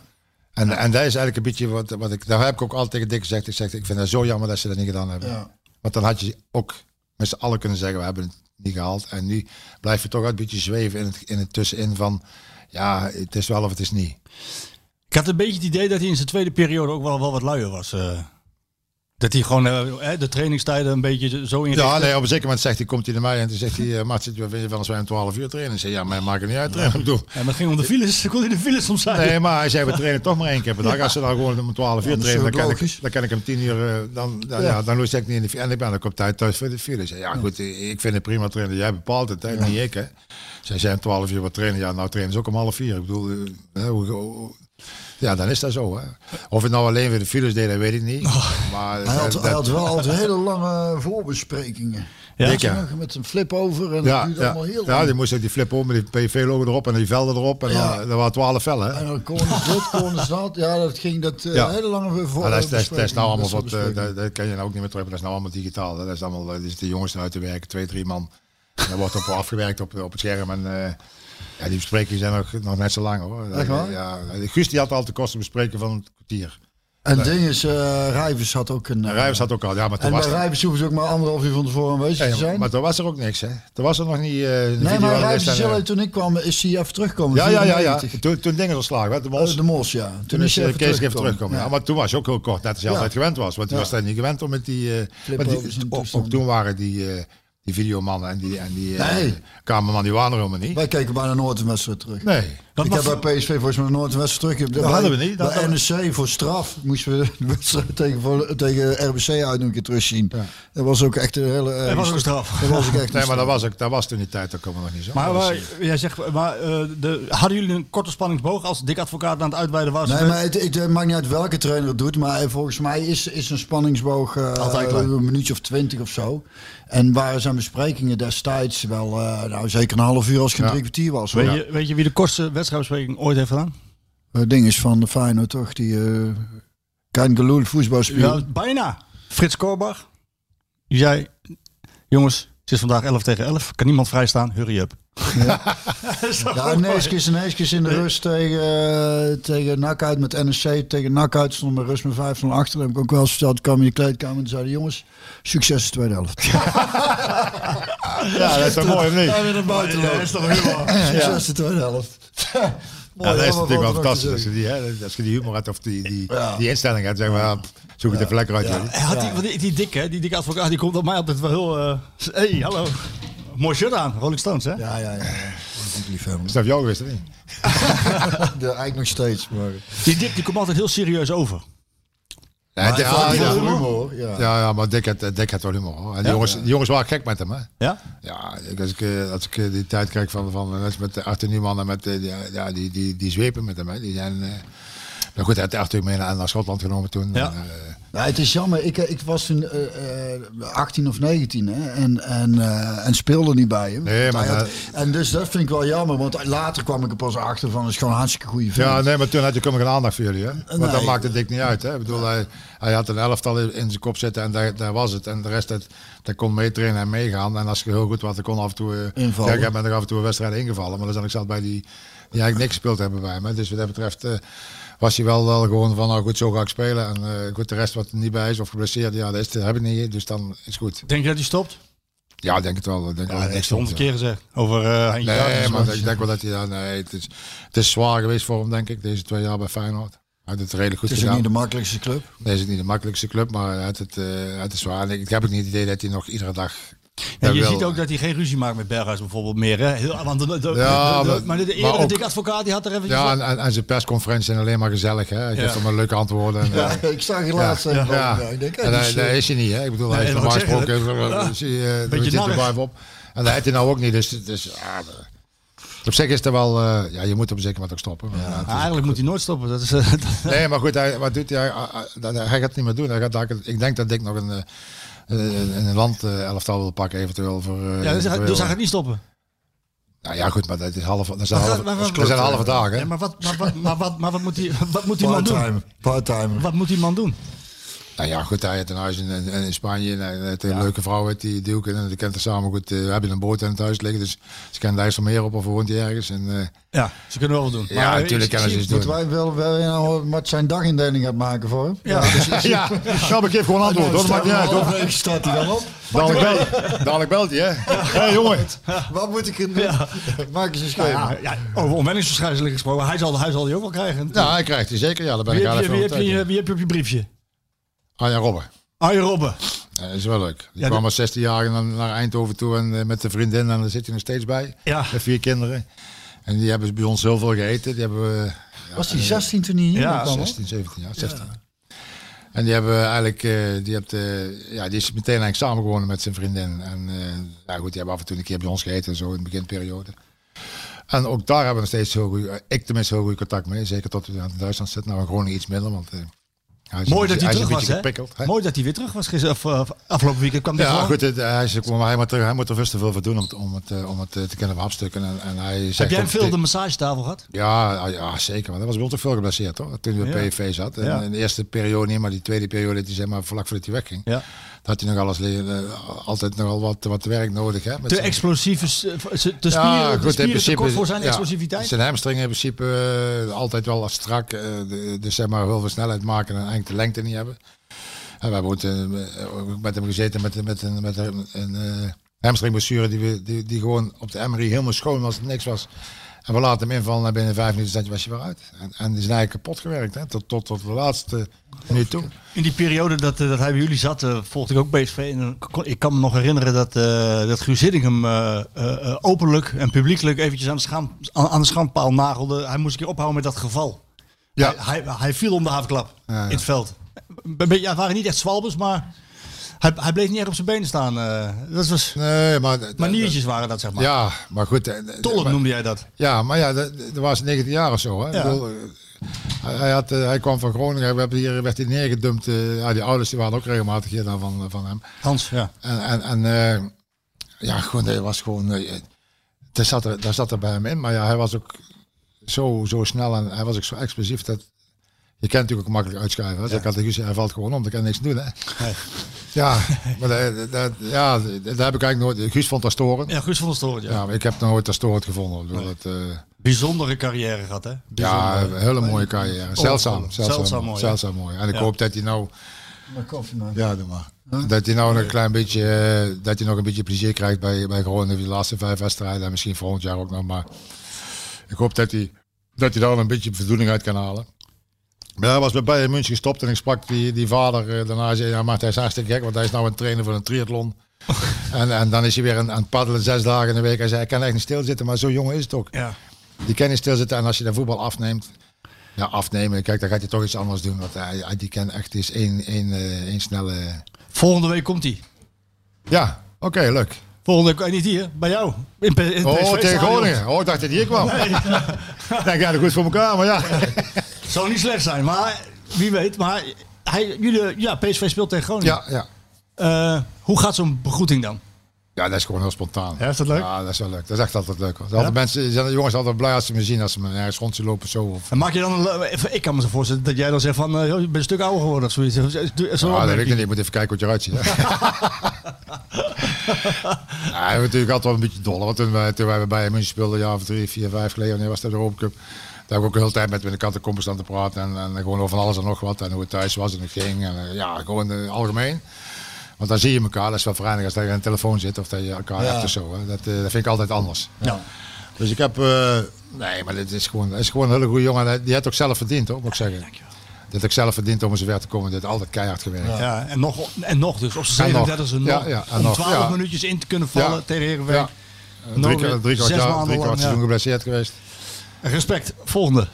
En, en dat is eigenlijk een beetje wat, wat ik, daar heb ik ook altijd tegen Dick gezegd. Ik zeg, ik vind het zo jammer dat ze dat niet gedaan hebben. Ja. Want dan had je ook met z'n allen kunnen zeggen, we hebben het niet gehaald. En nu blijf je toch een beetje zweven in het, in het tussenin van, ja, het is wel of het is niet. Ik had een beetje het idee dat hij in zijn tweede periode ook wel, wel wat luier was. eh. Dat hij gewoon eh, hè, de trainingstijden een beetje zo inrichtte. Ja, nee, op een zeker moment zegt hij, komt hij naar mij en toen zegt hij, uh, Mart, wat vind je van als wij om 12 uur trainen? Ik zei, ja, maar maakt het niet uit bedoel, Ja, maar het ging om de files. Dan kon hij de files soms zijn. Nee, maar hij zei, we trainen toch maar één keer per dag. Als ze dan gewoon om 12 uur dat trainen, dan kan, ik, dan kan ik hem 10 uur, eh, dan, dan, Ja. ja. dan lust ik niet in de En ik ben ook op tijd thuis voor de zei, ja goed, ik vind het prima trainen. Jij bepaalt het, hè, niet ik. Hè. Zij om 12 uur wat trainen. Ja, nou trainen ze ook om half vier. Ik bedoel, eh, hoe- ja, dan is dat zo. Hè. Of het nou alleen weer de files deed, dat weet ik niet. Maar Hij had, dat- hij had wel altijd (laughs) hele lange voorbesprekingen. Ja? Ja. nog, met een flip over en dat ja, duurde ja, allemaal heel ja, lang. die moest ook die flip om met die PV-logo erop en die velden erop. En Ja. dan, er waren 12 vellen. Hè. En dan corners dit, corners dat. Ja, dat ging dat eh, Ja. hele lange voor. Maar dat, is, dat, dat is nou allemaal wat, eh, dat, dat kan je nou ook niet meer terug, maar dat is nou allemaal digitaal. Hè. Dat is allemaal, eh, er zitten jongens eruit te werken, twee, drie man. En dan wordt op afgewerkt op, op het scherm. En uh, ja, die besprekingen zijn nog, nog net zo lang hoor. Echt waar? Ja, Guus die had altijd de kosten bespreken van een kwartier. En ding is, uh, Rijvers had ook een... Uh, Rijvers had ook al, ja, maar toen en was bij Rijvers hoeven ze ook maar anderhalf uur van tevoren aanwezig ja, te zijn. Maar toen was er ook niks hè. Toen was er nog niet... Uh, nee, maar Rijvers is toen ik kwam, is hij even teruggekomen. Ja, ja, ja. ja. Toen, toen dingen geslagen werd, de Mos. Uh, de Mos, ja. Toen, toen is, is Kees even teruggekomen. Ja. ja. maar toen was je ook heel kort, net als je altijd gewend was. Want je was daar niet gewend om met die... met die ook, ook toen waren die... Die videomannen en die, en die nee. uh, kamerman, die waren er helemaal niet. Wij keken bijna nooit een wedstrijd terug. Nee. Dat ik heb bij PSV volgens mij nooit een wedstrijd terug. Dat bij, hadden we niet. Dat bij NEC voor straf moesten we de wedstrijd tegen, tegen RBC uit een keer terugzien. Ja. Dat was ook echt een hele... Uh, dat was ook straf. Dat was ook echt nee, maar dat was, ook, dat was toen die tijd, dat komen we nog niet zo. Maar, maar jij zegt, maar uh, de, hadden jullie een korte spanningsboog als dik advocaat aan het uitweiden was? Nee, maar het, het, het, maakt niet uit welke trainer het doet. Maar volgens mij is, is een spanningsboog uh, Altijd een minuutje of twintig of zo. En waren zijn besprekingen destijds wel, uh, nou zeker een half uur als het ja. drie kwartier was. Weet je, weet je wie de kortste wedstrijdbespreking ooit heeft gedaan? Het ding is van de Feyenoord toch, die uh, Kein Geloel. Ja, bijna. Frits Korbach. Die zei, jongens, het is vandaag 11 tegen 11. Kan niemand vrijstaan? Hurry up. Ja, (laughs) ja Neeskis en Neeskis in de rust tegen, uh, tegen NAC uit met NSC. Tegen NAC uit stond met rust met 5 0 achter. Heb ik ook wel eens verteld. kwam in de kleedkamer en zeiden jongens, succes de tweede helft. (laughs) ja, dat is toch mooi of niet? Ja, weer naar buiten lopen. Dat is toch humor. (laughs) Succes de tweede helft. Mooi, ja, dat is natuurlijk wel fantastisch. Als je, die, hè, als je die humor hebt of die, die, ja. die instelling hebt, zeg maar, zoek het ja. even lekker uit. Ja. Had die, die, die dikke, die dikke advocaat, die komt op mij altijd wel heel... Uh, hey, hallo. Mooi shirt aan, Rolling Stones, hè? Ja, ja, ja. Is dat jou geweest, de, (laughs) eigenlijk nog steeds. Maar... Die dik, die komt altijd heel serieus over. Ja, maar de, ja, ja, humor. Ja. ja, ja, maar Dick had, Dick had wel humor. Hoor. En die, jongens, die jongens waren gek met hem, hè? Ja? Ja, als ik, als ik die tijd krijg van, van met Arthur Newman en met die, ja, die, die, die zwepen met hem, hè. Die zijn... Nou goed, hij had Arthur mee naar, naar Schotland genomen toen. Ja. En, uh, nou, het is jammer. Ik, ik was toen uh, 18 of 19 hè, en, en, uh, en speelde niet bij hem. Nee, maar had, en dus dat vind ik wel jammer, want later kwam ik er pas achter van, het is gewoon een hartstikke goede film. Ja, nee, maar toen had je geen aandacht voor jullie, hè? Want nee. dat maakte dik niet uit, hè? Ik bedoel, hij, hij had een elftal in zijn kop zitten en daar, daar was het. En de rest, dat, dat kon meetrainen en meegaan. En als je heel goed was, dan kon af en toe... Uh, Invallen. Ja, ik ben er af en toe een wedstrijd ingevallen, maar dan zat ik zat bij die, die eigenlijk niks gespeeld hebben bij me. Dus wat dat betreft... Uh, was hij wel, wel gewoon van, nou goed, zo ga ik spelen. En uh, goed, de rest wat er niet bij is of geblesseerd, ja, dat, is, dat heb ik niet. Dus dan is het goed. Denk je dat hij stopt? Ja, denk het wel. Denk ja, wel dat honderd keer gezegd. Over uh, Nee, jaar, maar ik denk wel dat hij, ja, nee, het is, het is zwaar geweest voor hem, denk ik, deze twee jaar bij Feyenoord. Hij het redelijk goed het is gedaan. niet de makkelijkste club. Nee, het is niet de makkelijkste club, maar het, het, uh, het is zwaar. Ik heb ook niet het idee dat hij nog iedere dag ja, je ziet ook dat hij geen ruzie maakt met Berghuis bijvoorbeeld meer. Hè? Heel, want de, de, ja, de, de, maar de, ook, dik advocaat die had er even... Ja, en, en, en zijn persconferenties zijn alleen maar gezellig. Hè? Hij geeft maar leuke antwoorden. En, ja, ik zag je laatst ja, ja. ja. Ik denk, en dat, dat is hij niet. Hè? Ik bedoel, hij heeft normaal gesproken... Ja. Beetje zit er op. En dat heeft hij nou ook niet. Dus, dus op zich is er wel, uh, ja, je moet op een zeker moment ook stoppen. Ja, ja, eigenlijk moet hij nooit stoppen. Dat is, (laughs) uh, nee, maar goed, hij, wat doet hij? Hij, hij gaat het niet meer doen. Hij gaat, ik denk dat ik nog een, een, een land uh, elftal wil pakken, eventueel voor. ja, dus, hij, dus hij gaat niet stoppen. Nou ja, goed, maar dat is half, dat zijn Maar halve, dat zijn halve dagen. Ja, maar wat, maar, wat, maar, wat, maar wat moet die, wat moet die man Part-time. doen? Part-time. Wat moet die man doen? Nou ja, goed, hij heeft een huis in, in, in Spanje. En hij heeft een leuke vrouw uit die Duke. En die kent er samen goed. eh, We hebben een boot in het huis liggen. Dus ze kennen IJsselmeer op of woont hij ergens. En, eh, Ja, ze kunnen wel wat doen. ja, Maar, natuurlijk ik- kennen ze ik- iets Moeten doen. wij wel, wel nou wat zijn dagindeling gaat maken voor hem? Ja. (laughs) Ja, ja, maar ik geef gewoon antwoord. Dat maakt niet uit hoor. Staat hij dan op. Dadelijk, bel, dadelijk belt hij, hè? Hé hey, jongen. Wat moet ik doen? Maak eens een schema. ja, ja, over onwenningsverschijnselen gesproken. Hij zal, hij zal die ook wel krijgen. Ja, hij krijgt hij zeker. Ja, daar ben wie, ik heb al je, even wie, van heb je, overtuigd. wie heb je op je briefje? Arjan Robben. Arjen Robben. Ja, dat is wel leuk. Die Ja, kwam als 16 jaar naar, naar Eindhoven toe en eh, met de vriendin. En daar zit hij nog steeds bij. Ja. Met vier kinderen. En die hebben bij ons heel veel gegeten. Die hebben we Was hij 16 toen hij hier Ja, kwam? hoor? 16, 17 jaar. 16. En die hebben eigenlijk, eh, die, hebt, eh, ja, die is meteen eigenlijk samengewonnen met zijn vriendin. En eh, ja, goed, die hebben af en toe een keer bij ons gegeten en zo in de beginperiode. En ook daar hebben we nog steeds heel goed, eh, ik tenminste heel goed contact mee. Zeker tot we het Duitsland zitten. Nou, gewoon iets minder, want eh, is Mooi dat hij terug was, hè? Mooi dat hij weer terug was gisteren, of, of afgelopen weekend. Kwam hij Ja, gewoon. goed, het, hij, is, maar hij, moet er, hij moet er vast te veel voor doen om, het- om het, eh, om het eh, te kunnen afstukken. En, en hij zegt Heb jij ook veel te- de massagetafel gehad? Ja, ja, zeker. Want hij was ons ook veel geblesseerd, hoor. Toen hij bij Ja. PSV zat. En Ja. in de eerste periode niet, maar die tweede periode, die zeg maar vlak voordat hij wegging. Ja. Dat had hij nog alles, eh, altijd nogal wat, wat werk nodig. Hè, met Te zijn- explosief, is, eh, te spieren, de goed, spieren principe- kort voor zijn ja, explosiviteit. Zijn hamstring in principe eh, altijd wel strak. de- dus zeg maar heel veel snelheid maken en eigenlijk de lengte niet hebben. En wij hebben ook, met hem gezeten met, met, een- met een, een hamstringblessure die, we- die, die gewoon op de MRI helemaal schoon was, niks was. En we laten hem invallen en binnen vijf minuten zat je- was je weer uit. En, en die is eigenlijk kapot gewerkt, hè, tot, tot, tot de laatste minuut toe. In die periode dat, eh, dat hij bij jullie zat, eh, volgde ik ook BSV. En kon- ik kan me nog herinneren dat, eh dat Guus Hiddink hem eh, eh, eh, openlijk en publiekelijk eventjes aan de, schaam, aan, aan de schandpaal nagelde. Hij moest een keer ophouden met dat geval. Ja. Hij, hij, hij viel om de havenklap Ja, ja. in het veld. Ja, het waren niet echt zwalbes, maar hij, hij bleef niet echt op zijn benen staan. eh. dat was, Nee, maar... maniertjes waren dat, zeg maar. Ja, maar goed. eh, Tolk maar- noemde jij dat. Ja, maar ja, dat, dat was 19 jaar of zo. Hè? Ja. Ik bedoel, eh, hij, had, eh, hij kwam van Groningen. We hebben hier werd hij neergedumpt. eh, ja, die ouders die waren ook regelmatig hier dan van, van hem. Hans, ja. En, en, en eh, ja, gewoon, hij was gewoon. eh, daar, zat er, daar zat er bij hem in. Maar ja, hij was ook zo, zo snel en hij was ook zo explosief dat. Je kent natuurlijk ook makkelijk uitschuiven. hè. Dus ik had tegen Guus, hij valt gewoon om, daar kan niks doen. Hè? Nee. Ja, maar dat, dat, ja, dat heb ik eigenlijk nooit. Guus vond dat storend. Ja, Guus van der Stoort, ja. Ja, maar ik heb nooit dat storend gevonden. Dat, eh, Bijzondere carrière gehad, hè? ja, een hele mooie carrière. Zeldzaam. Zeldzaam, Zeldzaam mooi, Zeldzaam mooi. En ik Ja. hoop dat hij nou, koffie maken. ja, doe maar. Dat hij nou nog een klein beetje, eh, dat hij nog een beetje plezier krijgt bij, bij Groningen die laatste vijf wedstrijden. En misschien volgend jaar ook nog. Maar ik hoop dat hij, dat hij daar een beetje voldoening uit kan halen. Maar hij was bij Bayern München gestopt en ik sprak die, die vader eh, daarna. zei ja, maar hij is hartstikke gek, want hij is nou aan het trainen voor een triathlon. (laughs) en, en dan is hij weer aan, aan het paddelen zes dagen in de week. Hij zei, ik kan echt niet stilzitten, maar zo jong is het ook. Ja. Die kan niet stilzitten en als je de voetbal afneemt, ja, afnemen, kijk, dan gaat hij toch iets anders doen. Want hij, hij die kan echt is één, één, één snelle. Volgende week komt hij. Ja, oké, leuk. Volgende week, eh, niet hier, bij jou. In, in Oh, tegen. Groningen. Oh, ik dacht dat hij hier kwam. (laughs) Dan ga je goed voor elkaar, maar ja. Zou niet slecht zijn, maar wie weet. Maar hij, jullie, ja, PSV speelt tegen Groningen. Ja, ja. Eh, hoe gaat zo'n begroeting dan? Ja, dat is gewoon heel spontaan. Ja, is dat leuk? Ja, dat is wel leuk. Dat is echt altijd leuk. Altijd mensen, zijn de jongens altijd blij als ze me zien als ze me ergens rond lopen zo. Of, En maak je dan een, ik kan me zo voorstellen dat jij dan zegt van, joh, je bent een stuk ouder geworden of zoiets. Zo- ja, dat weet ik niet. Ik moet even kijken hoe je eruit ziet. (laughs) ja, natuurlijk altijd wel een beetje dol. Want toen wij, toen wij bij München speelden, een jaar of drie, vier, vijf geleden, wanneer was dat de Europa Cup. Daar heb ik ook de hele tijd met de kantenkompers staan te praten. En, en gewoon over van alles en nog wat. En hoe het thuis was en het ging. En eh, ja, gewoon eh, algemeen. Want dan zie je elkaar. Dat is wel verenigd als dat je aan de telefoon zit. Of dat je elkaar Ja. hebt of zo. Hè. Dat, eh, dat vind ik altijd anders. Ja. Dus ik heb... eh, nee, maar dit is gewoon, dit is gewoon een hele goede jongen. Die heeft ook zelf verdiend, hoor, moet ik zeggen. Heeft ook zelf verdiend om zover te komen. Heeft altijd keihard gewerkt. Ja, en nog, en nog dus. Op En zijn nog. 37 nog. Ja, ja, en om nog, 12 ja. minuutjes in te kunnen vallen Ja. tegen Heerenveen. Ja. Drie, drie kwart zes jaar, maanden drie lang, kwart seizoen geblesseerd geweest. Respect. Volgende.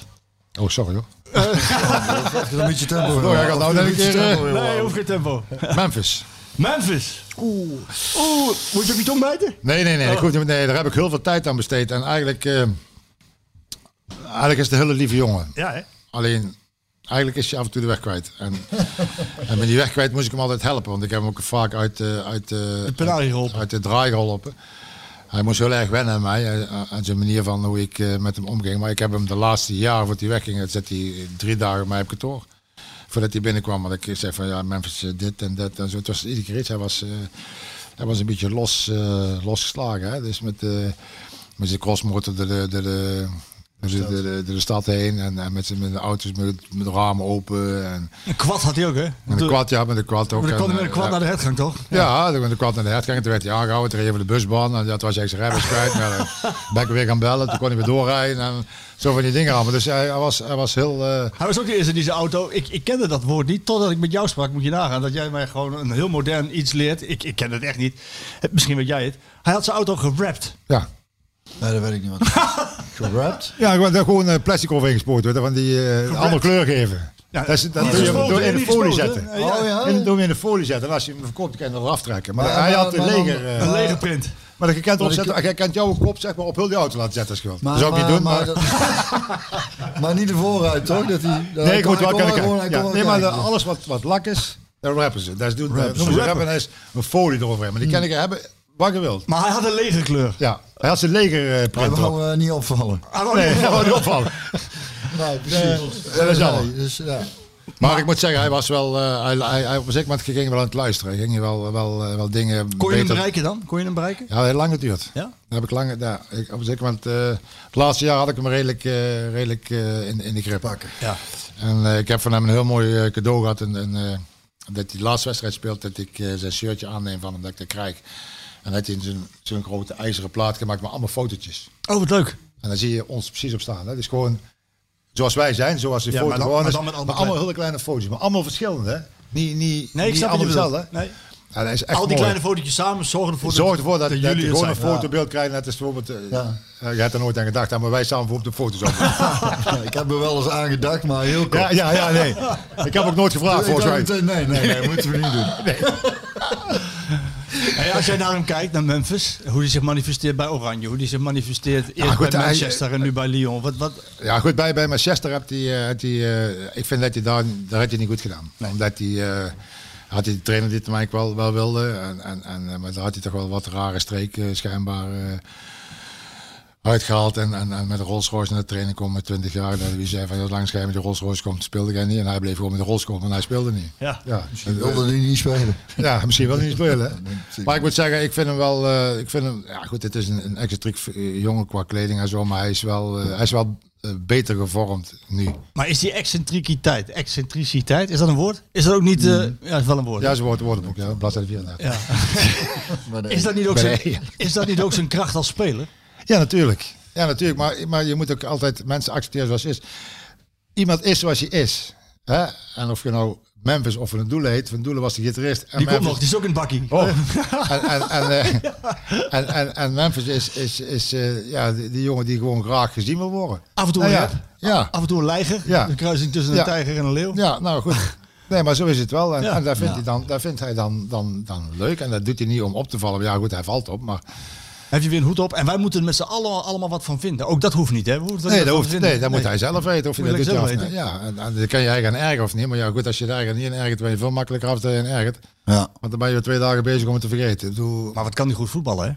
Oh, sorry hoor. (laughs) Een beetje tempo. Oh, ja, ik had nou net een keer, eh, Nee, hoeft geen tempo. Memphis. Memphis. Oeh. Oeh. Moet je op je tong bijten? Nee, nee, nee, ik hoef niet- nee. Daar heb ik heel veel tijd aan besteed. En eigenlijk, eh, eigenlijk is het een hele lieve jongen. Ja, hè? Alleen, eigenlijk is hij af en toe de weg kwijt. En, (laughs) en met die weg kwijt moest ik hem altijd helpen. Want ik heb hem ook vaak uit, eh, uit, eh, De geholpen. uit de draai geholpen. Hij moest heel erg wennen aan mij, eh, aan zijn manier van hoe ik eh, met hem omging. Maar ik heb hem de laatste jaren voordat hij wegging, zat hij drie dagen bij op kantoor. Voordat hij binnenkwam, want ik zei van ja, Memphis eh, dit en dat en zo. Het was iedere keer iets. Hij was, eh, hij was een beetje los, eh, losgeslagen. Hè? Dus met, eh, met zijn crossmotor de, de, de, de, de, de, de, de stad heen en, en met zijn met de auto's met, met de ramen open. En, Een kwad had hij ook, hè? en de quad, ja, met de quad ook. Maar dan hij met een eh, kwad naar de hertgang, toch? ja, toen kwam de kwad naar de hertgang en toen werd hij aangehouden. Toen reed de busbaan en dat was hij zijn rijbewijs kwijt. Maar dan ben ik weer gaan bellen, toen kon hij weer doorrijden en zo van die dingen allemaal. Dus hij, hij, was, hij was heel... eh, Hij was ook de eerste die zijn auto. Ik, ik kende dat woord niet totdat ik met jou sprak. Moet je nagaan dat jij mij gewoon een heel modern iets leert. Ik, ik ken het echt niet. Eh, Misschien weet jij het. Hij had zijn auto gewrapt. ja. Nee, dat weet ik niet wat. Gerapt? Ja, gewoon, daar gewoon eh, plastic overheen gespoten, weet je, van die eh, andere kleur geven. Ja, dat is, dat doe je door in de folie zetten. Eh. Oh ja? En dan doe je in de folie zetten. En als je hem verkoopt, kan je hem eraf trekken. Maar, hij had een leger... eh, Een lege print. maar je kent, erop Maar zetten, je kent jouw kop zeg maar, op heel die auto laten zetten als je wilt. Maar, dat zou ik niet doen, maar... dat- maar niet de vooruit, toch? Dat hij, dat nee, ik moet hij wel Ja, kon nee, maar alles wat, wat lak is, daar rappen ze. Dat is doen, dat Rappen. ze Rappen. rappen en is een folie eroverheen. Maar die kan ik hebben wat je wilt. Maar hij had een lege kleur. Ja, hij had zijn leger eh, Hij print wou eh, niet opvallen. Hij wou Nee, niet- wou niet opvallen. Nee, precies. dat is jammer. Nee, dus, ja. Maar ik moet zeggen, hij was wel, eh, hij, hij, hij, op een zeker moment ging wel aan het luisteren. Hij ging wel, wel, eh, wel dingen Kon je hem bereiken dan? Kon je hem bereiken? Ja, heel lang geduurd. Ja? Dat heb ik lang, ja, ik, op een zeker moment, eh, het laatste jaar had ik hem redelijk, eh, redelijk eh, in, in de grip. Pakken. Ja. En eh, ik heb van hem een heel mooi eh, cadeau gehad. En, en, eh, dat hij de laatste wedstrijd speelt, dat ik eh, zijn shirtje aanneem van hem, dat ik dat krijg. En dat hij in zo'n zo'n grote ijzeren plaat gemaakt met allemaal fotootjes. Oh, wat leuk. En dan zie je ons precies op staan. Hè? Dus gewoon zoals wij zijn, zoals de Ja, foto maar dan- gewoon maar is. dan met Maar allemaal allemaal hele kleine foto's, maar allemaal verschillende. Hè? Niet, niet, Nee, ik niet snap allemaal hetzelfde. Nee. Ja, dat is echt Al die mooi. kleine fotootjes samen zorgen ervoor Zorg ervoor dat, dat, jullie gewoon een fotobeeld krijgt. Net als bijvoorbeeld, eh, Ja. eh, je hebt er nooit aan gedacht, maar wij staan bijvoorbeeld op de foto's op. (laughs) Ik heb er wel eens aan gedacht, maar heel kort. ja, ja, ja, nee. (laughs) Ik heb ook nooit gevraagd, volgens mij. nee, nee, nee, moeten we niet doen. (laughs) Hey, als jij naar hem kijkt, naar Memphis, hoe hij zich manifesteert bij Oranje, hoe hij zich manifesteert eerst goed, bij hij- Manchester en nu bij Lyon. Wat, wat, Ja, goed, bij, bij Manchester heb hij, eh, had hij eh, ik vind dat hij daar, daar had hij niet goed gedaan. Omdat hij, eh, had hij de trainer die het eigenlijk wel, wel wilde. En, en, en, eh, maar daar had hij toch wel wat rare streken schijnbaar eh, uitgehaald. En, en, en met de Rolls Royce naar de training komen met 20 jaar. Dat wie zei van, ja, langs met de Rolls Royce komt, speelde hij niet. En hij bleef gewoon met de Rolls komen, en hij speelde niet. ja. Ja, Ik wilde die niet spelen. (laughs) ja misschien wel niet spelen. (laughs) Maar ik moet zeggen, ik vind hem wel. eh, ik vind hem, ja, goed, het is een, een excentriek eh, jongen qua kleding en zo. Maar hij is wel, eh, hij is wel beter gevormd nu. Maar is die excentriciteit, excentriciteit, is dat een woord? Is dat ook niet, eh, ja, is wel een woord. Ja, ze wordt woordenboek, ja, bladzijde 34. Ja. (laughs) Maar nee. Is, dat niet ook Bij zijn, is dat niet ook zijn kracht als speler? Ja, natuurlijk. Ja, natuurlijk. Maar, maar je moet ook altijd mensen accepteren zoals het is. Iemand is zoals hij is. Hè? En of je nou Memphis of een Doelen heet. Van Doelen was de gitarist. En Die komt Memphis- nog, die is ook in het bakkie. Oh. en, en, en, eh, en, en, en Memphis is, is, is eh, ja, die, die jongen die gewoon graag gezien wil worden. Af en toe Nou een ja, rap, ja. af en toe een lijger, Ja. een kruising tussen Ja. een tijger en een leeuw. Ja, nou goed. Nee, maar zo is het wel. En, Ja. en daar, vindt hij dan, daar vindt hij dan, dan, dan leuk. En dat doet hij niet om op te vallen. Ja, goed, hij valt op. Maar Heb je weer een hoed op en wij moeten er met z'n allen allemaal wat van vinden. Ook dat hoeft niet, hè? Nee, dat, hoeft, nee, dat moet hij zelf weten. Of Moet dat je doet zelf niet. Ja, en, en dan kan je eigen ergeren of niet. Maar ja, goed, als je er eigen niet in ergert, ben je veel makkelijker af dat je ergert. Ja. Want dan ben je twee dagen bezig om het te vergeten. Maar wat kan hij goed voetballen, hè?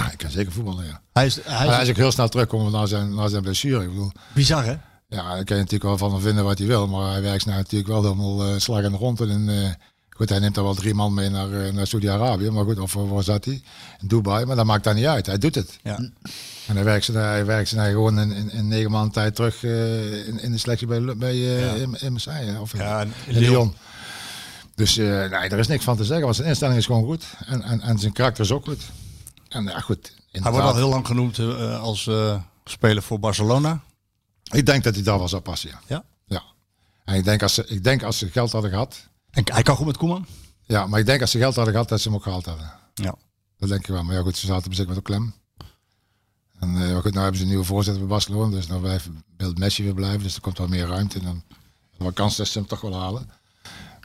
ja, ik kan zeker voetballen, ja. Hij is, hij is hij is ook heel snel terugkomen naar zijn, naar zijn blessure. Ik bedoel, bizar, hè? ja, daar kan je natuurlijk wel van vinden wat hij wil. Maar hij werkt nou natuurlijk wel helemaal uh, slag in de grond. En, eh, goed, hij neemt er wel drie man mee naar, eh, naar Saudi-Arabië. Maar goed, of waar zat hij? In Dubai. Maar dat maakt dat niet uit. Hij doet het. Ja. En hij werkt, ze- hij werkt ze gewoon in, in, in negen maanden tijd terug eh, in, in de selectie bij, bij Ja. in, in Marseille. Of in, Ja, Lyon. Lyon. Dus eh, nee, er is niks van te zeggen. Want zijn instelling is gewoon goed. En, en, en zijn karakter is ook goed. En ja, goed. Hij wordt al heel lang genoemd als speler voor Barcelona. Ik denk dat hij daar wel zou passen, ja. Ja. ja. En ik denk, als ze, ik denk als ze geld hadden gehad. En hij kan goed met Koeman. Ja, maar ik denk als ze geld hadden gehad, dat ze hem ook gehaald hadden. Ja. Dat denk ik wel. Maar ja, goed, ze zaten zich met een klem. En maar goed, nou hebben ze een nieuwe voorzitter bij Barcelona. Dus dan blijft beeld Messi weer blijven. Dus er komt wel meer ruimte. En dan wel kans dat ze hem toch wel halen.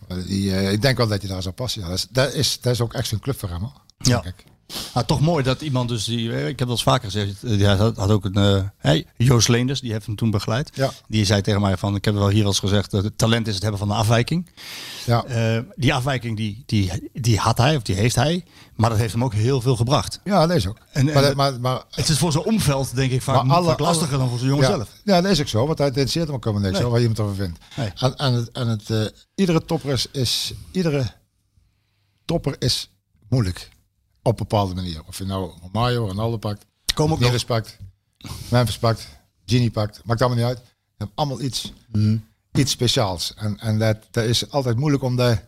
Maar die, eh, ik denk wel dat hij daar zou passen. Ja, dat, is, dat, is, dat is ook echt een club voor hem. Hoor. Ja. Denk ik. Nou, toch mooi dat iemand dus die, eh, ik heb dat eens vaker gezegd, eh, die had, had ook een, hey, Joost Leenders, die heeft hem toen begeleid. Ja. Die zei tegen mij van, ik heb wel hier wel eens gezegd, dat het talent is het hebben van een afwijking. Ja. Die afwijking die, die, die had hij, of die heeft hij, maar dat heeft hem ook heel veel gebracht. Ja, dat is ook. En- en maar, dat- maar, maar, Het is voor zijn omveld denk ik vaak, alle- vaak lastiger alle- dan voor zijn jongen ja, zelf. Ja, dat is ook zo, want hij interesseert hem ook helemaal niks, Nee. hoor, wat iemand ervan vindt. Nee. En, en, het, en het, iedere topper is, is, iedere topper is moeilijk. Op een bepaalde manier. Of je nou Mario, Ronaldo pakt, Komen ook Neres pakt, Memphis pakt, Genie pakt, maakt allemaal niet uit. Ze hebben allemaal iets, iets speciaals. En, en dat, dat is altijd moeilijk om dat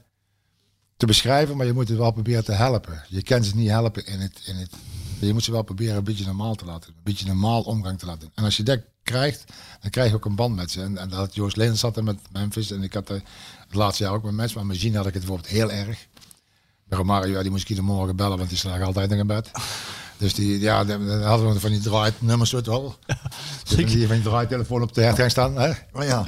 te beschrijven, maar je moet het wel proberen te helpen. Je kan ze niet helpen in het, in het. Je moet ze wel proberen een beetje normaal te laten. Een beetje normaal omgang te laten. En als je dat krijgt, dan krijg je ook een band met ze. En, en dat had Joost Leenders zat er met Memphis. En ik had eh, het laatste jaar ook met mensen. Maar met had ik het bijvoorbeeld heel erg. Romario, ja, die moest ik iedere morgen bellen, want die slagen altijd nog in bed. Dus die, ja, dan hadden we van die draainummers, weet je wel. Van (laughs) die, van die draaitelefoon op de hertgang staan. Hè? Oh ja. (laughs)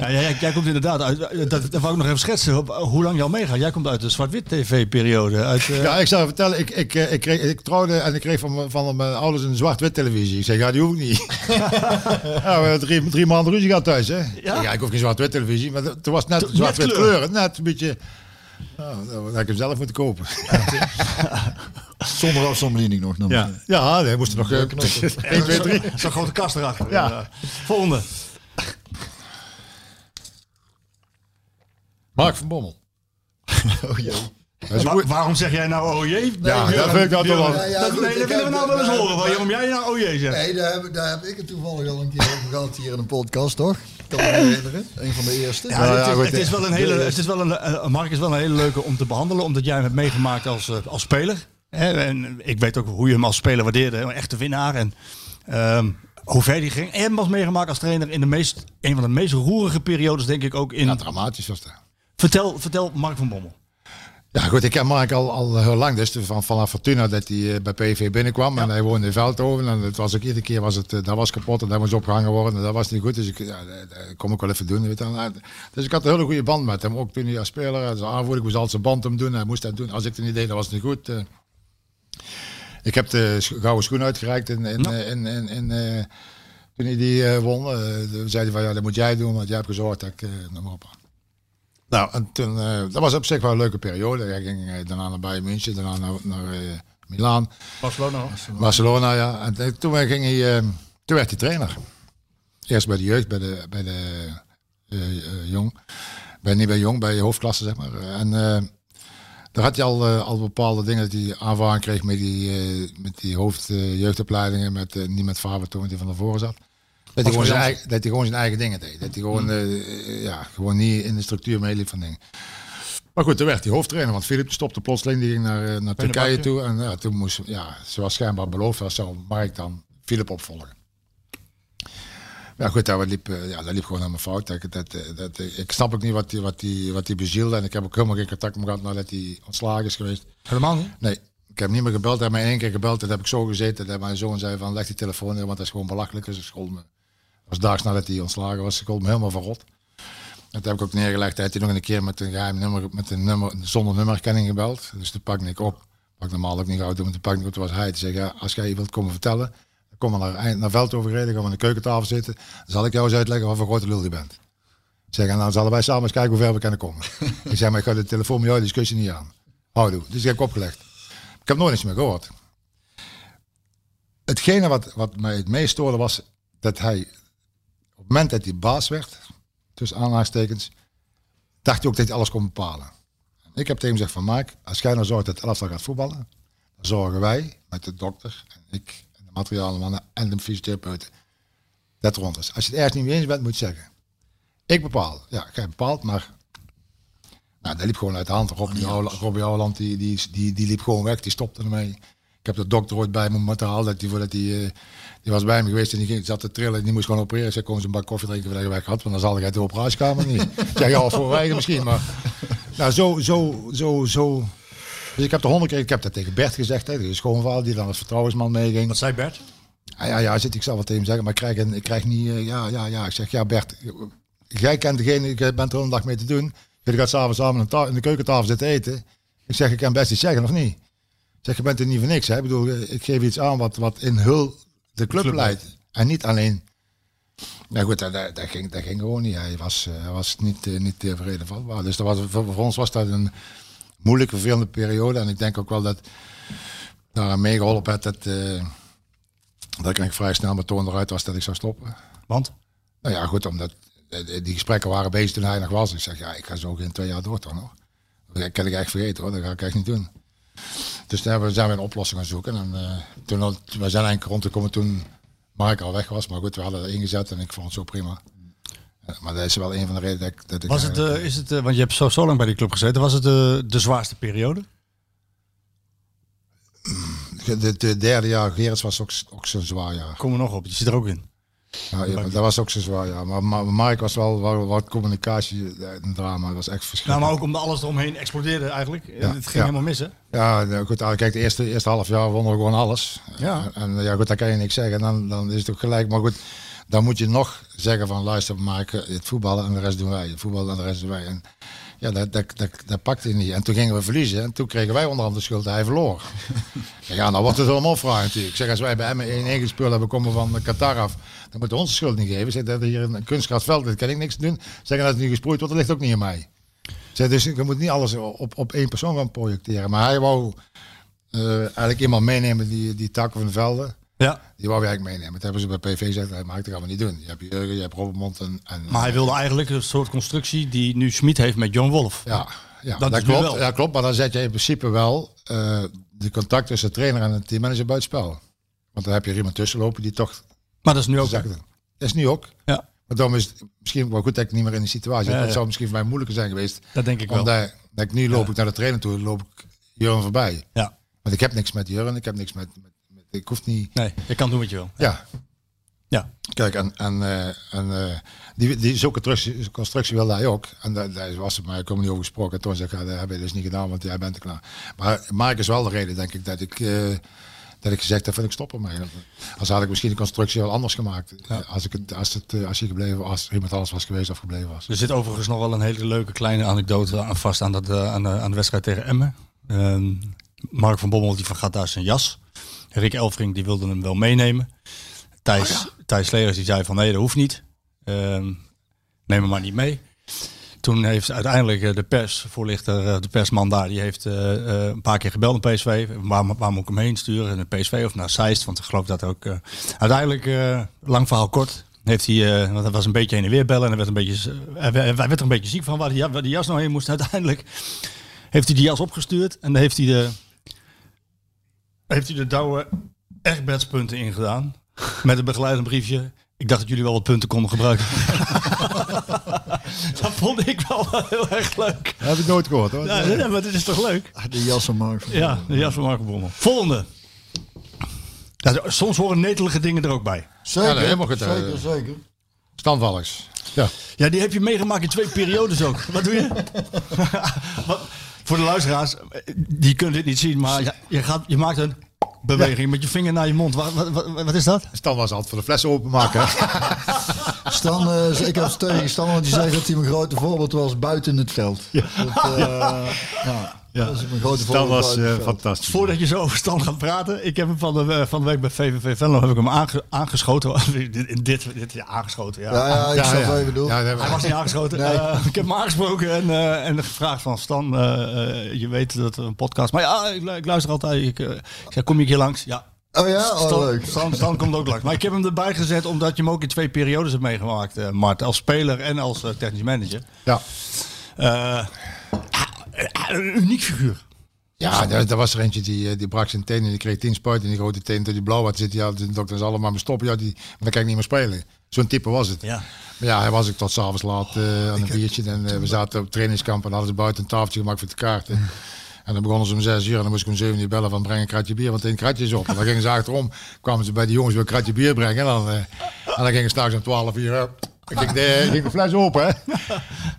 Ja, jij, jij komt inderdaad uit, dat, dat wou ik nog even schetsen, op, hoe lang jou meegaat. Jij komt uit de zwart-wit tv-periode. Uit, eh, Ja, ik zou je vertellen, ik, ik, eh, ik, kreeg, ik trouwde en ik kreeg van, mijn- van mijn ouders een zwart-wit televisie. Ik zeg, ja, die hoef ik niet. (laughs) ja, we hebben drie, drie maanden ruzie gehad thuis, hè? Ja, ja ik hoef geen zwart-wit televisie, maar toen was het net zwart-wit kleur. kleuren. Net een beetje... Nou, dan had ik hem zelf moeten kopen. (laughs) Zonder afstandsbediening nog. Dan Ja. ja, hij moest er nog... eh, 1, 2, 3. Zo'n grote kast erachter. Ja. Volgende. Mark van Bommel. (laughs) Oh jee. Wa- waarom zeg jij nou oh jee? Ja, dat vind ik nou toch wel... Dat, nee, willen we nou wel eens horen. Waarom jij nou oh jee zegt? Nee, daar heb, daar heb ik het toevallig al een keer over gehad hier in een podcast, toch? Kan me herinneren. Een van de eerste. Ja, Nou het, is, goed, het is wel een hele, het is wel een, eh, Mark is wel een hele leuke om te behandelen, omdat jij hem hebt meegemaakt als, eh, als speler. Hè, en ik weet ook hoe je hem als speler waardeerde, een echte winnaar. En ehm, hoe ver die ging. En hem als meegemaakt als trainer in de meest, een van de meest roerige periodes, denk ik ook. In, Ja, dramatisch was dat. vertel, vertel Mark van Bommel. Ja, goed, ik ken Mark al, al heel lang. Dus van, vanaf Fortuna dat hij eh, bij PV binnenkwam. En hij woonde in Veldhoven. En het was ook iedere keer was het, eh, dat was kapot en dat moest opgehangen worden. En dat was niet goed. Dus ik, ja, dat, dat kom ik wel even doen. Weet je. Nou, Dus ik had een hele goede band met hem. Ook toen hij als speler, als aanvoerder, ik moest altijd zijn band hem doen. Hij moest dat doen. Als ik het niet deed, dan was het niet goed. Eh, ik heb de gouden schoen uitgereikt in, in, in, in, in, toen hij die won. toen zei hij van ja, dat moet jij doen, want jij hebt gezorgd dat ik, op. Nou, en toen, eh, dat was op zich wel een leuke periode. Hij ging eh, daarna naar Bayern München, daarna naar, naar eh, Milaan, Barcelona. Barcelona, ja. En toen, ging hij, toen werd hij trainer. Eerst bij de jeugd, bij de, bij de jong. Bij, niet bij jong, bij hoofdklasse, zeg maar. En daar had hij al, al bepaalde dingen dat hij aanvaring kreeg met die, met die hoofdjeugdopleidingen. met, niet met Faber toen die van tevoren zat. Dat hij, gewoon zijn eigen, dat hij gewoon zijn eigen dingen deed. Dat hij gewoon, eh, ja, gewoon niet in de structuur meeliep van dingen. Maar goed, toen werd hij hoofdtrainer. Want Philip stopte plotseling. Die ging naar, eh, naar Turkije toe. En ja, toen moest, ja, zoals schijnbaar beloofd was, zou Mark dan Philip opvolgen. Ja goed, dat liep, eh, ja, dat liep gewoon helemaal fout. Dat, dat, dat, ik snap ook niet wat die, wat, die, wat die bezielde. En ik heb ook helemaal geen contact met hem gehad nadat hij ontslagen is geweest. Helemaal niet? Nee, ik heb niet meer gebeld. Hij heeft mij één keer gebeld. Dat heb ik zo gezeten. Dat mijn zoon zei van leg die telefoon neer, want dat is gewoon belachelijk. Dus ik schold me. Dat was daags nadat hij ontslagen was. Ik schold me helemaal van rot. En toen heb ik ook neergelegd. Hij heeft nog een keer met een geheim nummer, met een nummer, zonder nummerkenning gebeld. Dus toen pakte ik op. Pak normaal ook niet gauw maar toen pakte ik op. Toen was hij te zeggen, ja, als jij wilt komen vertellen, dan kom maar naar, naar Veldhoven gereden. Gaan we aan de keukentafel zitten. Dan zal ik jou eens uitleggen wat voor grote lul je bent. Zeg, en dan zullen wij samen eens kijken hoe ver we kunnen komen. (laughs) ik zeg, maar ik ga de telefoon met jou discussie niet aan. Houdoe. Dus ik heb opgelegd. Ik heb nooit iets meer gehoord. Hetgene wat, wat mij het meest stoorde was dat hij, het moment dat hij baas werd, tussen aanhalingstekens, dacht hij ook dat hij alles kon bepalen. Ik heb tegen hem gezegd van Mike, als jij nou zorgt dat het elftal gaat voetballen, dan zorgen wij met de dokter en ik en de materiaalmannen en de fysiotherapeuten dat rond is. Als je het ergens niet mee eens bent, moet je zeggen. Ik bepaal. Ja, jij bepaalt, maar nou, dat liep gewoon uit de hand. Robbie Houweland, die, die, die, die liep gewoon weg, die stopte ermee. Ik heb de dokter ooit bij me moeten halen, dat die, voordat die, eh, die was bij me geweest en die ging, zat te trillen. Die moest gewoon opereren. Kom eens een bak koffie drinken voordat je weg had, want dan zal ik uit de operatiekamer niet. (laughs) Ik zeg, ja, voor wij misschien, maar... Nou, zo, zo, zo, zo... Dus ik heb de honderd keer, ik heb dat tegen Bert gezegd, hè, de schoonvader die dan als vertrouwensman meeging. Wat zei Bert? Ja, ja, ja, zit ik zelf wel tegen hem zeggen, maar ik krijg, een, ik krijg niet, eh, ja, ja, ja. Ik zeg, ja Bert, jij kent degene, ik bent er hele dag mee te doen. Jullie gaat s'avonds samen in de keukentafel zitten eten. Ik zeg, ik kan best iets zeggen, of niet? Zeg, je bent er niet voor niks. Hè? Ik bedoel, ik geef iets aan wat, wat in heel de club, club leidt. En niet alleen... Nou goed, dat, dat, dat ging, dat ging gewoon niet. Hij was, eh, hij was niet, eh, niet tevreden vatbaar. Dus dat was, voor, voor ons was dat een moeilijke, vervelende periode. En ik denk ook wel dat daar meegeholpen had dat, eh, dat ik eigenlijk vrij snel met toon eruit was dat ik zou stoppen. Want? Nou ja, goed, omdat eh, die gesprekken waren bezig toen hij nog was. Ik zeg, ja, ik ga zo geen twee jaar door toch nog. Dat kan ik echt vergeten hoor, dat ga ik echt niet doen. Dus we, zijn we een oplossing gaan zoeken. En uh, toen, we zijn eigenlijk rondgekomen toen Mark al weg was. Maar goed, we hadden dat ingezet en ik vond het zo prima. Eh, maar dat is wel een van de redenen dat ik... Dat ik Was het, eh, is het, eh, want je hebt zo, zo lang bij die club gezeten. Was het de, de zwaarste periode? eh, de, de derde jaar Gerrits was ook, ook zo'n zwaar jaar. Kom er nog op, je zit er ook in. Ja, ja, dat was ook zo zwaar jaar. Maar, maar Mark was wel wat, wat communicatie, eh, een drama. Dat was echt Nou, verschrikkelijk. maar ook omdat alles eromheen explodeerde eigenlijk. Ja, het ging ja. helemaal mis, hè? Ja, nou goed, kijk, de eerste, eerste half jaar wonnen we gewoon alles. Ja. En, en ja, goed, daar kan je niks zeggen. Dan, dan is het ook gelijk. Maar goed, dan moet je nog zeggen van luister, maken het voetballen en de rest doen wij. Het voetballen en de rest doen wij. En ja, dat, dat, dat, dat pakte hij niet. En toen gingen we verliezen. En toen kregen wij onderhand de schuld. Hij verloor. (laughs) ja, nou wordt het allemaal vraag natuurlijk. Ik zeg, als wij bij hem 1-1 gespeeld hebben, komen van Qatar af. Dan moeten we onze schuld niet geven. Zeg, dat hier een kunstgrasveld, dat kan ik niks doen. Zeggen dat het niet gesproeid wordt, dat ligt ook niet aan mij. Zeg, dus je moet niet alles op, op één persoon gaan projecteren. Maar hij wou eh, eigenlijk iemand meenemen die, die takken van de velden. Ja. Die wou hij eigenlijk meenemen. Dat hebben ze bij PV gezegd, dat maakt dat gaan we niet doen. Je hebt Jurgen, je hebt Robbermond en... en Maar hij wilde eigenlijk een soort constructie die nu Schmid heeft met John Wolf. Ja, ja Dat klopt. wel. Ja, klopt. Maar dan zet je in principe wel eh, de contact tussen de trainer en de teammanager buitenspel. Want dan heb je er iemand tussen lopen die toch Maar dat is nu ook. zegt. Dat is nu ook. Ja, Maar daarom is het misschien wel goed dat ik niet meer in die situatie. Ja, Dat ja. zou misschien voor mij moeilijker zijn geweest. dat denk ik wel. Omdat dat ik nu loop ik naar de trainer toe, loop ik Jurgen voorbij. Ja. Want ik heb niks met Jurgen, ik heb niks met ik hoef niet. Nee, je kan doen wat je wil. Ja, Ja. kijk, en, en, eh, en eh, die, die zulke constructie, constructie wilde hij ook. En daar, daar was het maar, ik kom niet over gesproken. En toen zei ik, ja, dat heb je dus niet gedaan, want jij bent er klaar. Maar Mark is wel de reden, denk ik, dat ik, eh, dat ik gezegd heb, van ik stop ermee. Als had ik misschien de constructie wel anders gemaakt. Als, ik het, als, het, als je gebleven als iemand anders was geweest of gebleven was. Er zit overigens nog wel een hele leuke kleine anekdote aan vast aan, dat, aan, de, aan de wedstrijd tegen Emmen. Ehm, Mark van Bommel die vergat daar zijn jas. Rick Elfring die wilde hem wel meenemen. Thijs, Thijs Slegers die zei van nee, dat hoeft niet. Ehm, neem hem maar niet mee. Toen heeft uiteindelijk eh, de persvoorlichter, eh, de persman daar, die heeft eh, een paar keer gebeld naar PSV. Waar, waar moet ik hem heen sturen? Naar PSV of naar Zeist? Want ik geloof dat ook... uiteindelijk, lang verhaal kort, heeft hij, want hij was een beetje heen en weer bellen. En hij werd, een beetje, hij werd er een beetje ziek van waar die, waar die jas nou heen moest. Uiteindelijk heeft hij die jas opgestuurd. En dan heeft hij de, heeft hij de douwe Egbertspunten ingedaan. Met een begeleidend briefje. Ik dacht dat jullie wel wat punten konden gebruiken. (laughs) dat vond ik wel heel erg leuk. Dat heb ik nooit gehoord hoor. Ja, ja, maar dit is toch leuk? De jassenmarkt. Ja, de jas van Marco Bommel. Volgende. Ja, soms horen netelige dingen er ook bij. Zeker, Ja, nee, helemaal goed, eh. zeker, zeker. Standvallers. Ja. Ja, die heb je meegemaakt in twee periodes ook. Wat doe je? (laughs) Wat, voor de luisteraars, die kunnen dit niet zien, maar je, gaat, je maakt een beweging met je vinger naar je mond. Wat, wat, wat, wat is dat? Stan was altijd voor de flessen openmaken. (laughs) Stan, eh, ik heb tegen Stan, want die zei dat hij mijn grote voorbeeld was buiten het veld. Dat, eh, (laughs) ja, dat is mijn grote Stan was eh, fantastisch. Voordat je zo over stand gaat praten, ik heb hem van de, eh, van de week bij VVV Venlo heb ik hem aange- aangeschoten. (laughs) dit, dit, dit, ja, aangeschoten, ja. Ja, ja, ik Ja, snap ja. wat je bedoelt. Ja, Hij was niet aangeschoten. Nee. Eh, ik heb hem aangesproken en, eh, en gevraagd van Stan, je weet dat we een podcast... Maar ja, ik, lu- ik luister altijd. Ik, ik zei, kom je een keer langs? Ja. Oh ja, oh, Stan, leuk. Stan, Stan komt ook langs. Maar ik heb hem erbij gezet omdat je hem ook in twee periodes hebt meegemaakt, eh, Mart. Als speler en als technisch manager. Ja. Eh, een uniek figuur. Ja, daar, daar was er eentje die, eh, die brak zijn tenen. Die kreeg tien spuiten in die grote teen tot die blauw had zitten. Ja, de dokters allemaal maar stoppen. Ja, die, dan kan ik niet meer spelen. Zo'n type was het. Ja. Maar ja, hij was ik tot s'avonds laat eh, aan een biertje. En eh, we zaten op trainingskamp en hadden ze buiten een tafeltje gemaakt voor de kaarten. En dan begonnen ze om zes uur en dan moest ik om zeven uur bellen van breng een kratje bier, want één kratje is op. En dan gingen ze achterom, kwamen ze bij die jongens weer een kratje bier brengen. En dan, eh, en dan gingen ze straks om twaalf uur, Dan ging de, ging de fles open. Hè. (laughs)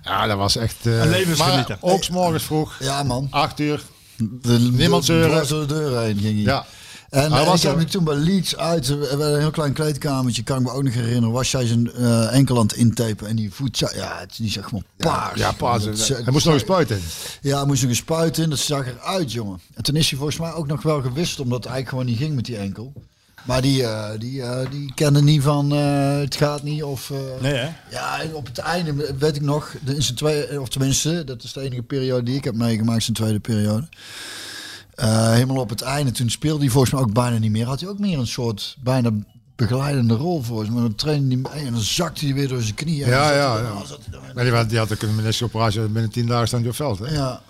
Ja, dat was echt... eh, Een levensgenieter. Maar ook morgens vroeg, Ja, man. acht uur. De, Niemand zeuren. door de deur heen ging hij. Ja, En Hij eh, was ik heb er. me toen bij Leeds uit, eh, we hadden een heel klein kleedkamertje, kan ik me ook nog herinneren, was jij zijn eh, enkel aan het intapen en die voet, ja, het- die zag gewoon paars. Ja, paas. Dat Hij moest nog eens spuiten. Ja, hij moest nog een spuit in, dat zag eruit, jongen. En toen is hij volgens mij ook nog wel gewisseld, omdat het eigenlijk gewoon niet ging met die enkel. Maar die, eh, die, eh, die kende niet van, eh, het gaat niet, of... eh, Nee, hè? ja, en op het einde weet ik nog, de- in zijn tweede, of tenminste, dat is de enige periode die ik heb meegemaakt, zijn tweede periode. Eh, helemaal op het einde, toen speelde hij volgens mij ook bijna niet meer. Had hij ook meer een soort bijna begeleidende rol volgens mij. Dan trainde hij mee en dan zakte hij weer door zijn knieën. Ja, ja, hij- ja. Maar die, had- die had ook een meniscoperatie binnen tien dagen staan op veld. Hè? Ja.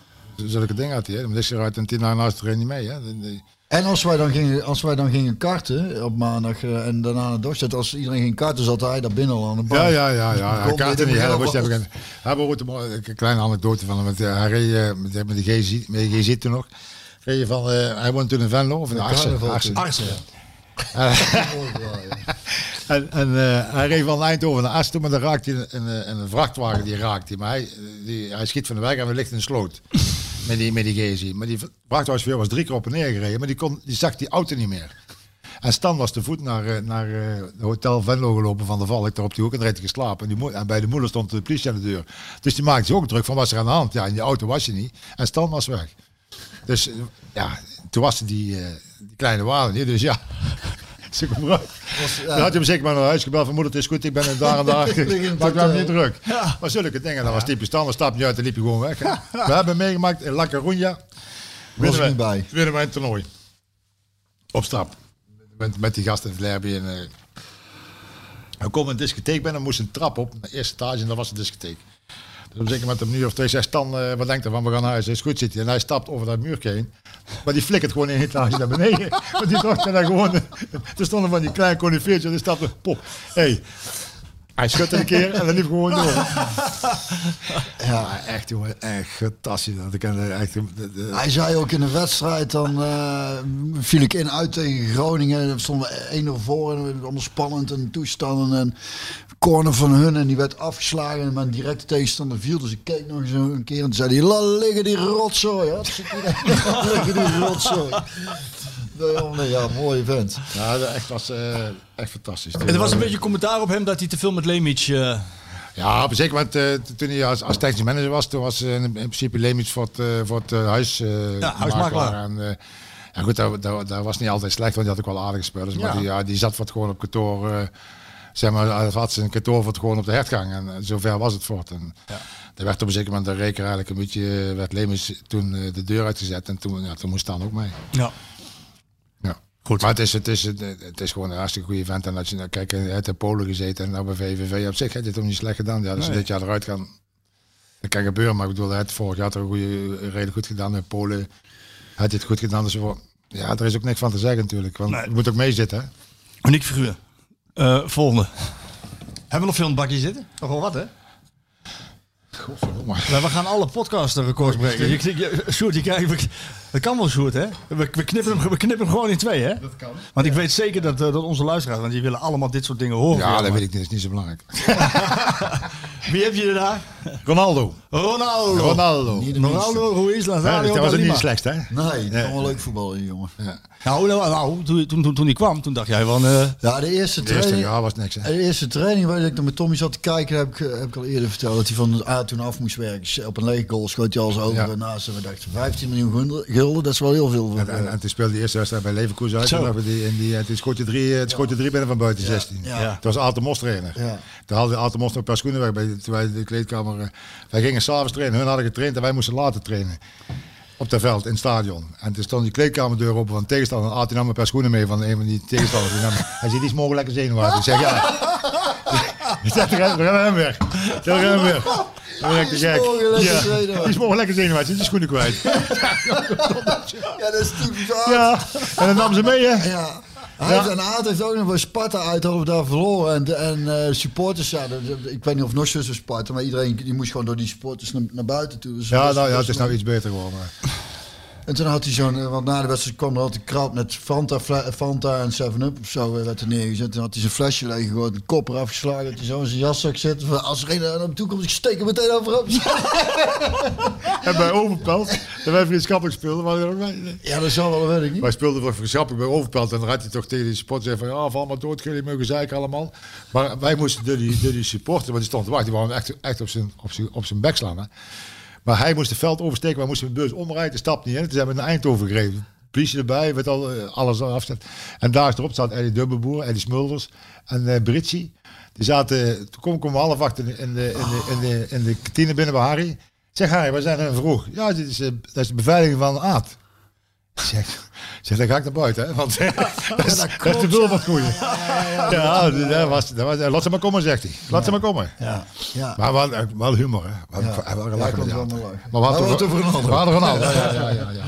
Zulke dingen had hij. Hè? De meniscus uit en tien dagen naast de training niet mee. Hè? Die- die- En als wij dan gingen, als wij dan gingen karten op maandag eh, en daarna naar Dorset, als iedereen ging karten, zat hij daar binnen al aan de bank. Ja, ja, ja. ja. (laughs) Het niet. hebben. Hij hebben een, kleine anekdote van hem. Want, eh, hij reed eh, met, de GZ, met de GZ toen nog. Reed van, hij woonde toen in Venlo of in Arsen. Arsen. toen. Artsen. (laughs) En, en hij reed van Eindhoven naar Asten, maar dan raakte hij een, een, een vrachtwagen die raakte. Maar hij, die, hij schiet van de weg en we ligt in een sloot. Met die, met die GZ. Maar die vrachtwagenchauffeur was drie keer op en neer gereden, maar die, kon, die zag die auto niet meer. En Stan was te voet naar, eh, naar eh, het hotel Venlo gelopen van de Valk, daar op die hoek en hij geslapen. En, die en bij de moeder stond de politie aan de deur. Dus die maakte zich ook druk van wat is er aan de hand. Ja, in die auto was je niet. En Stan was weg. Dus eh, ja, toen was die, die kleine wagen niet. Dus ja, (laughs) Dan had hij hem zeker maar naar huis gebeld van moeder, het is goed, ik ben er daar en daar. (laughs) In ik hotel. niet druk. Maar zulke dingen, dat was typisch. Dan stap je uit en liep je gewoon weg. We hebben meegemaakt in La Coruña. Ik wij- bij. Winnen wij een toernooi. Op stap. Met, met die gasten in het Lerby. En, eh we komen een discotheek binnen, moest een trap op. De eerste etage en dat was de discotheek. Dus zeker met hem nu of twee zegt Stan, eh, wat denkt hij van, we gaan naar huis. Is goed, zit hij. En hij stapt over dat muurtje heen. Maar die flikkert gewoon één etage naar beneden. (laughs) Want die dacht dat gewoon... Er stonden van die kleine conifeertjes en die stapte, pop. Hey. Hij schudde een keer en dan liep gewoon door. (laughs) Ja, echt jongen, echt fantastisch. Dat echt... de- de- Hij zei ook in de wedstrijd, dan eh, viel ik in uit tegen Groningen. Dan stonden we 1-0 voor en het allemaal spannend en toestanden. En corner van hun en die werd afgeslagen en mijn directe tegenstander viel. Dus ik keek nog eens een keer en toen zei hij, laat liggen die rotzooi. (laughs) Liggen die rotzooi. Nee, ja, mooie vent. Ja, dat echt was eh, echt fantastisch. En er was een beetje commentaar op hem dat hij te veel met Lemic... eh, Ja, zeker moment, eh, toen hij als, als technisch manager was, toen was in, in principe Lemitz voor het, eh, voor het eh, huis. eh, Ja, huismakelaar. makelaar. En, ja, goed, dat, dat, dat was niet altijd slecht, want die had ook wel aardige spelers. Maar Ja. die, ja, die zat het gewoon op kantoor. eh, zeg maar, als had ze een kantoor voor het gewoon op de hertgang. En, zover was het voor het. En, Er werd op een zeker moment de reker eigenlijk een beetje, werd Lemitz toen eh, de deur uitgezet. En toen, ja, toen moest dan ook mee. ja. Goed. Maar het is, het, is, het, het is gewoon een hartstikke goede vent. En als je nou kijkt, hij heeft in Polen gezeten en nou bij VVV op zich heeft het ook niet slecht gedaan. Ja, als ze Nee. dit jaar eruit gaan, dat kan gebeuren. Maar ik bedoel, hij heeft vorig jaar toch een goede, redelijk goed gedaan. In Polen heeft hij het goed gedaan. Dus voor, ja, er is ook niks van te zeggen natuurlijk. Want Nee. je moet ook meezitten. hè. Uniek figuur. Eh, volgende. Hebben we nog veel in het bakje zitten? Nog wel wat, hè? Godverdomme. Nou, we gaan alle podcast-records breken. Je, je, Sjoerd, je krijgt, dat kan wel, Sjoerd, hè? We, we, knippen hem, we knippen hem gewoon in twee, hè? Dat kan. Want ik weet zeker dat, eh, dat onze luisteraars, want die willen allemaal dit soort dingen horen. Ja, dat weet ik niet. Dat is niet zo belangrijk. (laughs) Wie heb je er daar? Ronaldo. Ronaldo. Ronaldo. Ronaldo, Ruiz, Ja, Nazario, dat was Lima. niet de slechtste, hè? Nee, dat wel leuk voetballen, die jongen. Ja. Nou, nou, nou, toen, toen, toen, toen die kwam, toen dacht jij van... eh, Ja, de eerste De eerste training... jaar was niks, hè? De eerste training waar ik nog met Tommy zat te kijken, heb ik, heb ik al eerder verteld dat hij van de A toen af moest werken. Op een lege goal schoot hij al zo over Ja. en naast. En we dachten 15 miljoen gulden, dat is wel heel veel. Voor, En, en, eh, en toen speelde de eerste wedstrijd bij Leverkusen uit. Zo. En die, en die, en toen schoot je drie, het schoot je drie binnen van buiten 16. ja. Ja. Dat was Alte Mos trainer. Ja. Toen haalde Alte Mos nog een paar schoenen weg bij, toen wij de kleedkamer. eh, wij gingen s'avonds trainen, hun hadden getraind en wij moesten later trainen. Op het veld, in het stadion. En toen stond die kleedkamerdeur open van de tegenstander. En Aad nam een paar schoenen mee van een van die tegenstanders. Die nam, (laughs) hij zei, die is morgen lekker zenuwachtig. Ik zeg, ja. (laughs) We gaan hem weg. We gaan hem weg. Dan ben ik te gek. Ja. Die is morgen lekker zenuwachtig. Die is schoenen kwijt. (laughs) ja, dat is typisch. Ja, en dan nam ze mee, hè. Ja. Hij heeft, en Aad heeft ook nog bij Sparta we daar verloren. En, en eh, supporters, ja, ik weet niet of nog Sparta, maar iedereen die moest gewoon door die supporters naar, naar buiten toe. Dus Ja, nou ja, het is nou iets beter geworden. En toen had hij zo'n, eh, want na de wedstrijd kwam er altijd krap met Fanta, fla- Fanta en 7-Up of zo eh, werd er neergezet. Toen had hij zijn flesje leeg gegooid, een kop eraf geslagen, dat hij zo in zijn jaszak zit. Van, Als er een naar toe komt, ik steek hem meteen overop. (laughs) En bij Overpelt, dat wij vriendschappelijk speelden, waren er ook bij. Ja, dat zal wel, weet ik niet. Wij speelden voor vriendschappelijk bij Overpelt en dan had hij toch tegen die supporters van ja, val maar dood, jullie mogen zeiken allemaal. Maar wij moesten door die, door die supporter, want die stond te wachten, die hem echt, echt op zijn, op zijn, op zijn bek slaan. Hè. Maar hij moest het veld oversteken, wij moesten de bus omrijden, de stap niet in. Toen zijn we naar Eindhoven gereden. Politie erbij, met al, eh, alles afzet. En daar erop staat Eddie Dubbelboer, Eddie Smulders en Britsi. Die zaten, toen kom ik om half acht in de, in de, in de, in de, in de kantine binnen bij Harry. Zeg Harry, we zijn er vroeg. Ja, dit is, eh, dat is de beveiliging van Aad. Zeg, zeg, dan ga ik naar buiten, hè? Want (laughs) dat, is, dat, is te veel van goede. Ja, dat was, dat was, laat ze maar komen, zegt hij. Laat ze maar komen. Ja, ja. Maar wel, eh, wel humor, hè? We hadden, Ja. Ja, gelachen wel Aad. lachen. Maar toch- over Ronaldo. We hadden Ronaldo, ja, ja, ja, ja, ja.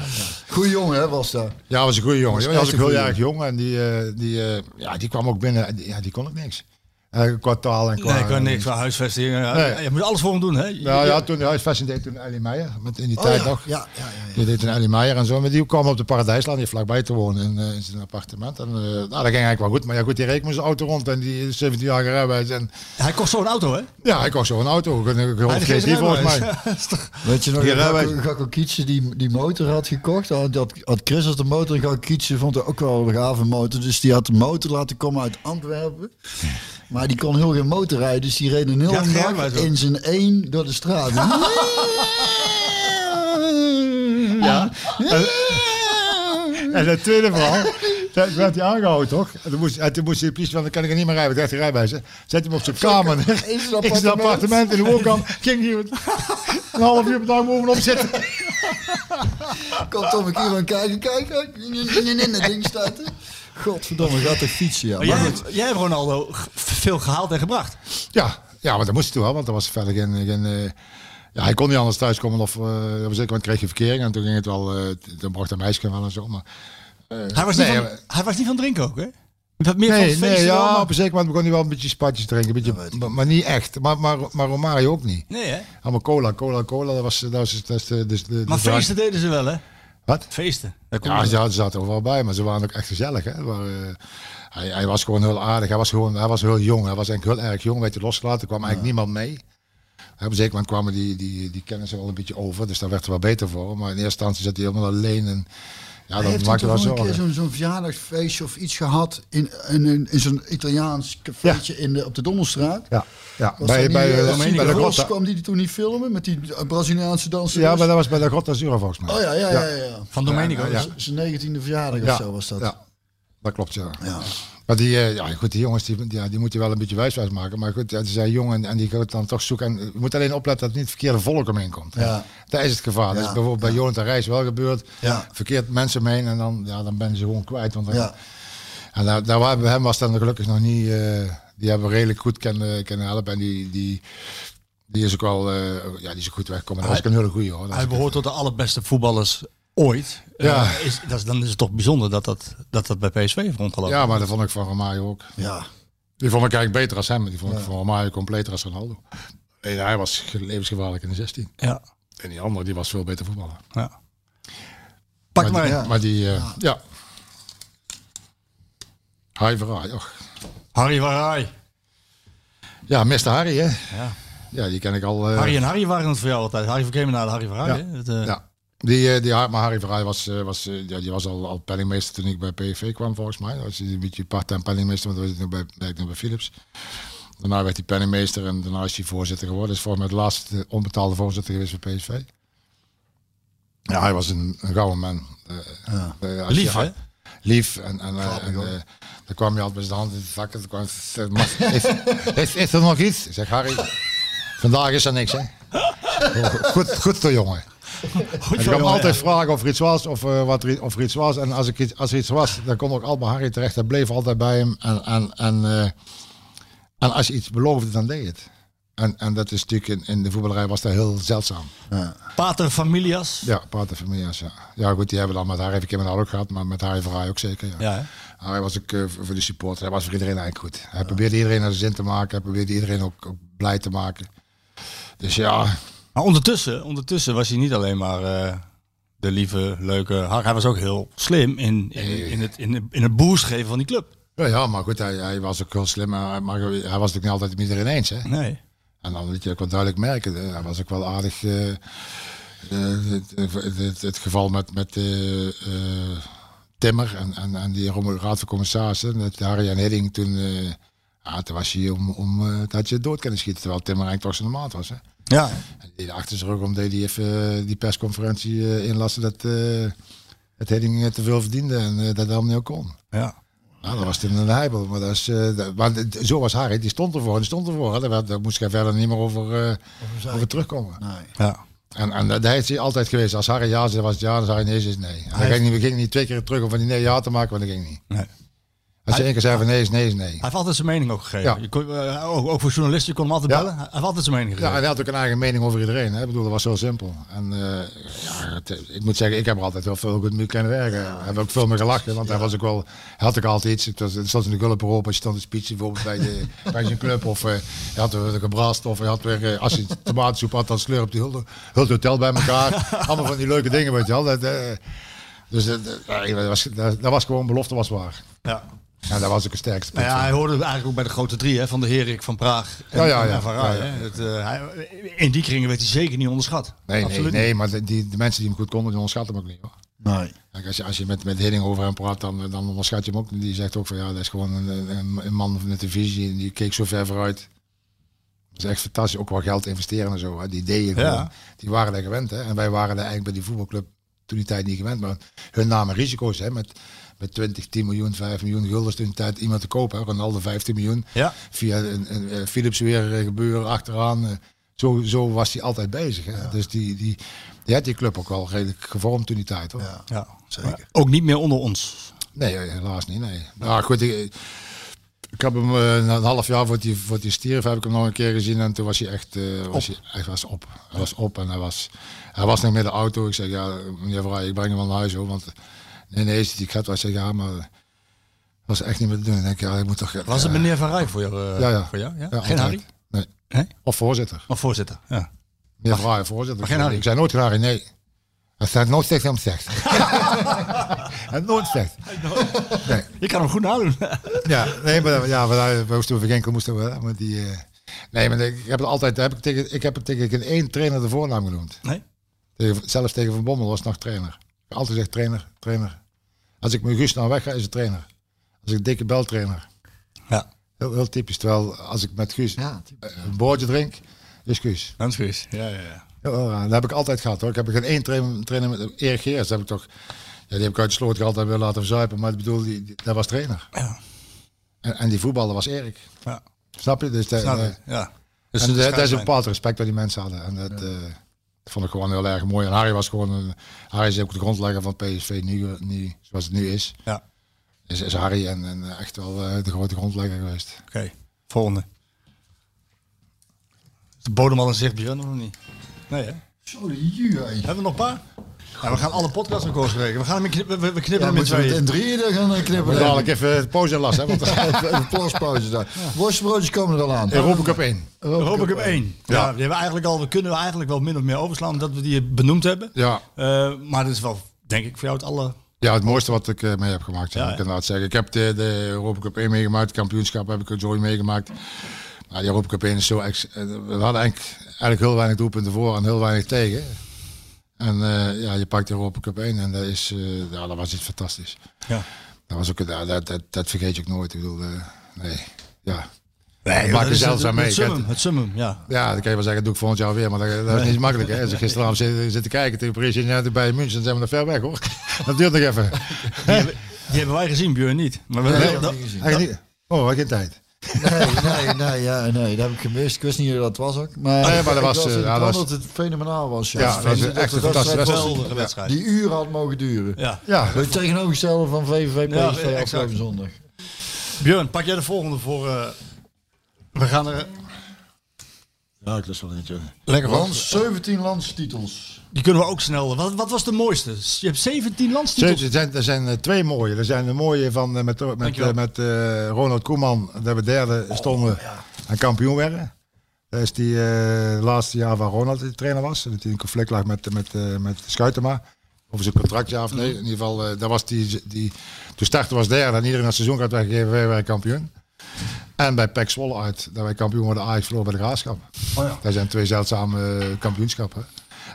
Goeie jongen, hè, was dat. Ja, was een goede jongen. Hij was ook een heel erg jong en die, eh, die, eh, ja, die kwam ook binnen. en die- Ja, die kon ook niks. Eh, qua taal en qua... Nee, ik kan niks van huisvesting. Ja, Nee. Je moet alles voor hem doen, hè? Nou ja, toen de huisvesting deed toen Ellie Meijer. Met in die Oh, tijd ja. nog. Ja, ja, ja, ja. Die deed toen Ellie Meijer en zo. Maar die kwam op de Paradijslaan. Die heeft vlakbij te wonen in, eh, in zijn appartement. En eh, nou, dat ging eigenlijk wel goed. Maar ja, goed, die reed met zijn auto rond. En die 17 jaar rijbewijs. En Hij kost zo'n auto, hè? ja, hij kocht zo'n auto. Geen GT volgens mij. Weet je nog, dat. Gakko- Kietse die, die motor had gekocht. Had, had, Chris als de motor. En Gakko Kietse vond hij ook wel een gave motor. Dus die had de motor laten komen uit Antwerpen. Maar die kon heel geen motor rijden. Dus die reed een Ja, dag rijbewijs ook. in zijn één door de straat. Ja. En, het tweede verhaal. Toen werd hij aangehouden, toch? En toen moest, en toen moest de politie van, dan kan ik er niet meer rijden. Want hij heeft rijbewijs. Zet hem op zijn kamer in zijn In zijn appartement in de woonkamer. Ging hij een half uur per dag bovenop zitten. Komt om een keer aan kijken. Kijk, in dat ding staat er. Godverdomme, gaat er fietsen, ja. Maar jij, Maar hebt, jij hebt Ronaldo veel gehaald en gebracht. Ja, ja, maar dat moest hij toen wel, want er was verder geen... geen eh, ja, hij kon niet anders thuiskomen of uh, op een zeker moment kreeg je verkering en toen ging het wel, uh, dan bracht een meisje wel en zo. Maar, uh, hij, was nee, niet van, hij was niet van drinken ook, hè? Meer nee, van nee, feesten ja, maar- op een zeker moment begon hij wel een beetje spatjes te drinken, een beetje, maar, maar niet echt. Maar, maar, maar Romario ook niet. Nee, hè? Allemaal cola, cola, cola, dat was, dat was, dat was de, de, de, Maar feesten deden ze wel, hè? Wat? Feesten. Daar Ja, ze zaten- zaten overal bij, maar ze waren ook echt gezellig. Hè? Maar, eh, hij, hij was gewoon heel aardig. Hij was, gewoon, hij was heel jong. Hij was eigenlijk heel erg jong. Werd hij losgelaten. Er kwam eigenlijk niemand mee. Op zeker moment kwamen die, die, die kennissen wel een beetje over. Dus daar werd er wel beter voor. Maar in eerste instantie zat hij helemaal alleen. En, ja, dat toch wel een keer zo'n zo'n verjaardagsfeestje of iets gehad in, in, in, in zo'n Italiaans cafeetje in de, op de Donnerstraat. Ja, ja. Was bij, eh, eh, bij de Grotta. kwam die toen niet filmen met die eh, Braziliaanse danser? Ja, maar dat was bij de Grotta Azura volgens mij. Oh ja, ja, ja. ja, ja. Van Domenico. Ja, Zijn negentiende verjaardag Ja, of zo was dat. Ja, dat klopt, ja. Ja. Maar die, eh, ja, goed, die jongens die, ja, die moet je wel een beetje wijswijs maken. Maar goed, ja, die zijn jong en, en die gaat dan toch zoeken. En je moet alleen opletten dat het niet het verkeerde volk omheen komt. Ja. Dat is het gevaar. Dat is bijvoorbeeld bij Jonathan Reis wel gebeurd. Ja. Verkeerd mensen omheen en dan, ja, dan ben je ze gewoon kwijt. Want dan, Ja. En daar, daar waren bij hem was dan gelukkig nog niet. eh, die hebben we redelijk goed kunnen, kunnen helpen. En die, die, die is ook wel eh, ja, die is ook goed weggekomen. Dat was ook een hele goeie hoor. Dat Hij is- behoort tot de allerbeste voetballers ooit. Ja. Eh, is, dat is, dan is het toch bijzonder dat dat, dat, dat bij PSV heeft rondgelopen. ja, maar dat vond ik van Romario ook. Ja. Die vond ik eigenlijk beter als hem. Die vond ik van Romario completer als Ronaldo. En hij was ge- levensgevaarlijk in de 16. Ja. En die andere die was veel beter voetballer. ja. Pak maar. die, Ja. maar die, eh, ja. Harry Verraai, och. Harry Warai. Ja, Mr. Harry, hè. Ja. Ja, die ken ik al. eh, Harry en Harry waren het voor jou altijd. Harry van Kemenaar en Harry Warai. Ja. Het, Ja. Die, eh, die, maar Harry Verraai was, eh, was, eh, ja, die was al, al penningmeester toen ik bij PSV kwam, volgens mij. Dat was hij een beetje part-time penningmeester, want toen was hij nog bij, werkte nog bij Philips. Daarna werd hij penningmeester en daarna is hij voorzitter geworden. is volgens mij de laatste onbetaalde voorzitter geweest bij PSV. Ja, hij was een, een gouden man. Als Lief, je- hè? Lief. En, en, eh, en eh, dan kwam je altijd met zijn hand in de zakken. Dan kwam, hij, "Maar (laughs) is, is, is er nog iets? Ik zeg, Harry, vandaag is er niks, hè? (laughs) Goed, goed zo, jongen. Goed Ik jongen, altijd ja. vragen of er iets was of, eh, wat er, of er iets was. En als, ik, iets- als er iets was, dan kon ook altijd bij Harry terecht. Hij bleef altijd bij hem. En, en, en, eh, en als je iets beloofde, dan deed je het. En, en dat is natuurlijk in, in de voetballerij was dat heel zeldzaam. Pater Familias. Ja, Pater Familias, ja. Ja, goed, die hebben dan met Harry even keer met ook gehad, maar met Harry Verhaai ook zeker. Ja. Ja, hè? Hij was ook eh, voor de supporter, hij was voor iedereen eigenlijk goed. Hij probeerde iedereen naar de zin te maken, hij probeerde iedereen ook, ook blij te maken. Dus ja, Maar ondertussen, ondertussen was hij niet alleen maar eh, de lieve, leuke. Hij was ook heel slim in, in, in, het, in, in het boost geven van die club. Ja, ja maar goed, hij, hij was ook heel slim. Maar, maar hij was het ook niet altijd met iedereen eens. Hè? Nee. En dan liet je ook wel duidelijk merken. eh, Hij was ook wel aardig. eh, het, het, het, het geval met, met Timmer en, en, en die Raad van Commissarissen. Met Harry en Hidding toen. ja, toen was hij om, om dat je dood kunnen schieten. Terwijl Timmer eigenlijk toch zijn maat was. Hè? Ja. En die achter zijn rug om deed hij even eh, die persconferentie eh, inlassen dat eh het Hidding eh, te veel verdiende en eh, dat helemaal niet kon. Ja. Nou, dat was toen een heibel. Maar, dat is, eh, dat- maar zo was Harry, die stond ervoor, die stond ervoor. Daar, daar moest je verder niet meer over, eh, over terugkomen. Nee. Ja. En, en dat is hij altijd geweest. Als Harry ja zei, was het ja. Als Harry nee het nee. En dan ging, niet, we gingen niet twee keer terug om van die nee ja te maken, want dat ging niet. Nee. Je één keer zei van nee is nee is nee. Hij heeft altijd zijn mening ook gegeven. Ja. Je kon, eh, ook, ook voor journalisten, je kon hem altijd Ja. bellen. Hij heeft altijd zijn mening Ja, en gegeven. hij had ook een eigen mening over iedereen. Hè. Ik bedoel, dat was zo simpel. En eh, ja, het- ik moet zeggen, ik heb er altijd wel veel goed mee kunnen werken. Ik heb ook veel meer gelachen, want hij was ook wel, hij had ook altijd iets. Het was, het stond in de Gulp als je stond te speechen bijvoorbeeld bij, de, (laughs) bij zijn club. Of uh, hij had weer gebrast, of hij had weer, als hij tomatensoep had, dan slurp die heel het hotel bij elkaar. (laughs) Allemaal van die leuke dingen, weet je wel. Dat, dus eh, dat, was, dat, dat was gewoon, belofte was waar. Ja. Ja, dat was ook een sterkste punt Nou ja, hij hoorde eigenlijk ook bij de grote drie hè, van de Herik van Praag en, Ja, ja, ja. en van Rij. Hè. Het, eh, hij, in die kringen werd hij zeker niet onderschat. Nee, nee, Absoluut nee, maar de, die, de mensen die hem goed konden, die onderschatten hem ook niet hoor. Nee. Kijk, als je, als je met, met Hidding over hem praat, dan, dan onderschat je hem ook. Die zegt ook van ja, dat is gewoon een, een, een man van de televisie en die keek zo ver vooruit. Dat is echt fantastisch. Ook wel geld investeren en zo. Hè. Die ideeën, gewoon, die waren daar gewend. Hè. En wij waren daar eigenlijk bij die voetbalclub toen die tijd niet gewend. Maar hun namen risico's hè, met, met 20, 10 miljoen, 5 miljoen guldens toen die tijd iemand te kopen. Hè. Ronaldo 15 miljoen. Ja. Via een, een, een Philips weer eh, gebeuren achteraan. eh. Zo, zo was hij altijd bezig. Hè. Dus die, die, die had die club ook wel redelijk gevormd toen die tijd. Hoor. Ja. Ja. Zeker. Maar Ook niet meer onder ons. Nee, helaas niet. Nee. Nou goed, ik, ik heb hem eh, na een half jaar voor die, voor die stierf heb ik hem nog een keer gezien en toen was hij echt, eh, was hij, hij was op. Hij was op en hij was, hij was nog met de auto. Ik zeg ja, meneer Vrij, ik breng hem wel naar huis hoor, want nee, nee, die gaat wel. Ik zeg ja, maar dat was echt niet meer te doen. Ik denk ja, ik moet toch. Was het ja, meneer Van Rij voor jou? eh, Ja, ja. Voor jou? Ja? ja, geen. Harry? Nee. Nee? Of voorzitter. Maar voorzitter. Ja. Meneer Vrij, voorzitter. maar geen Harry? Ik zei nooit geen Harry, nee. Hij staat nooit tegen hem zegt. (laughs) Hij nooit zegt. Nee. Je kan hem goed nadoen. Ja, nee, maar ja, maar daar- we moesten Genkel moesten we, maar die. eh, nee, maar ik heb het altijd, heb ik tegen, ik heb het tegen één trainer de voornaam genoemd. nee? Tegen, zelfs tegen Van Bommel was nog trainer. Ik altijd gezegd trainer, trainer. Als ik met Guus nou weg ga, is het trainer. Als ik dikke bel trainer. Ja. Heel, heel typisch. Terwijl als ik met Guus Ja, een boordje drink, is Guus. Hans Guus. Ja, ja, ja. Dat heb ik altijd gehad hoor. Ik heb geen één trainer, trainer met Erik Geers. Dat heb ik toch. Ja, die heb ik uit de sloot gehaald en willen laten verzuipen. Maar ik bedoel, die, die- dat was trainer. Ja. En, en die voetballer was Erik. ja. Snap je? Dus Snap eh, je? Ja. Dus en de dat- is een bepaald respect dat die mensen hadden. En dat, eh, dat vond ik gewoon heel erg mooi. En Harry was gewoon een, Harry is ook de grondlegger van PSV nu, nu zoals het nu is. Ja. Is, is Harry en, en echt wel eh, de grote grondlegger geweest. Oké, volgende. Is de bodem al in zicht, Björn, of nog niet? Nee, hè? Hé. Hebben we nog een paar? Ja, we gaan alle podcasts spreken. We, gaan hem we, we knippen Ja, hem we het tweeën. in drieën dan gaan knippen. We dadelijk even de pauze in last, hè? Want Even plaspauze daar. Worstbroodjes komen er al aan. Europa Cup 1. Europa Cup 1. Ja. Ja. die hebben we eigenlijk al, we kunnen we eigenlijk wel min of meer overslaan dat we die benoemd hebben. Ja. Eh, maar dat is wel, denk ik, voor jou het alle... ja, het mooiste wat ik eh, mee heb gemaakt. Ja, Ja, ik inderdaad zeggen. Ik heb de, de Europa Cup 1 meegemaakt. Het kampioenschap heb ik zo meegemaakt. Maar die Europa Cup 1 is zo... ex- eh, We hadden eigenlijk, eigenlijk heel weinig doelpunten voor en heel weinig tegen. En eh, ja, je pakt de Europa Cup 1 en dat, is, eh, ja, dat was iets fantastisch. Ja. Dat, was ook, dat, dat, dat vergeet je ook nooit. Ik bedoel, eh, nee. Ja. Nee, maak er zelfs aan mee. Het summum, het summum, ja. ja, dan kan je wel zeggen, dat doe ik volgend jaar weer. Maar dat, dat is niet makkelijk. Hè? Als ik gisteravond zit, zit te kijken tegen Paris Saint-Germain bij München, dan zijn we nog ver weg hoor. (laughs) Dat duurt nog even. Die hebben, die hebben wij gezien, Björn niet. Maar we, Nee, dat- niet gezien. Oh, wat geen tijd. Nee, nee, nee, ja, nee, dat heb ik gemist. Ik wist niet dat het was ook. Maar, Nee, maar dat ik was, was eh, ja, dat was- dat het fenomenaal was. Ja, Ja, dat was de echt een fantastische wedstrijd. Die uren had mogen duren. ja. Ja, Het tegenovergestelde van VVV Ja, PSV afgelopen zondag. Björn, pak jij de volgende voor... eh, we gaan er ja ik lust wel eentje. lekker van. Lands, 17 landstitels. Die kunnen we ook snel. Wat, wat was de mooiste? Je hebt 17 landstitels. Er zijn, er zijn eh, twee mooie. Er zijn de mooie van eh, met, met, eh, met eh, Ronald Koeman, dat we derde stonden en kampioen werden. Dat is die laatste jaar waar Ronald de trainer was. Dat hij in conflict lag met, met, eh, met Schuitema. Over zijn contractjaar of nee. In ieder geval, daar was die, die, toen startte was derde en iedereen het seizoen had weggegeven, wij waren kampioen. En bij PEC Zwolle uit, dat wij kampioen worden, Ajax verloor bij de Graafschap. Oh ja. Dat zijn twee zeldzame kampioenschappen.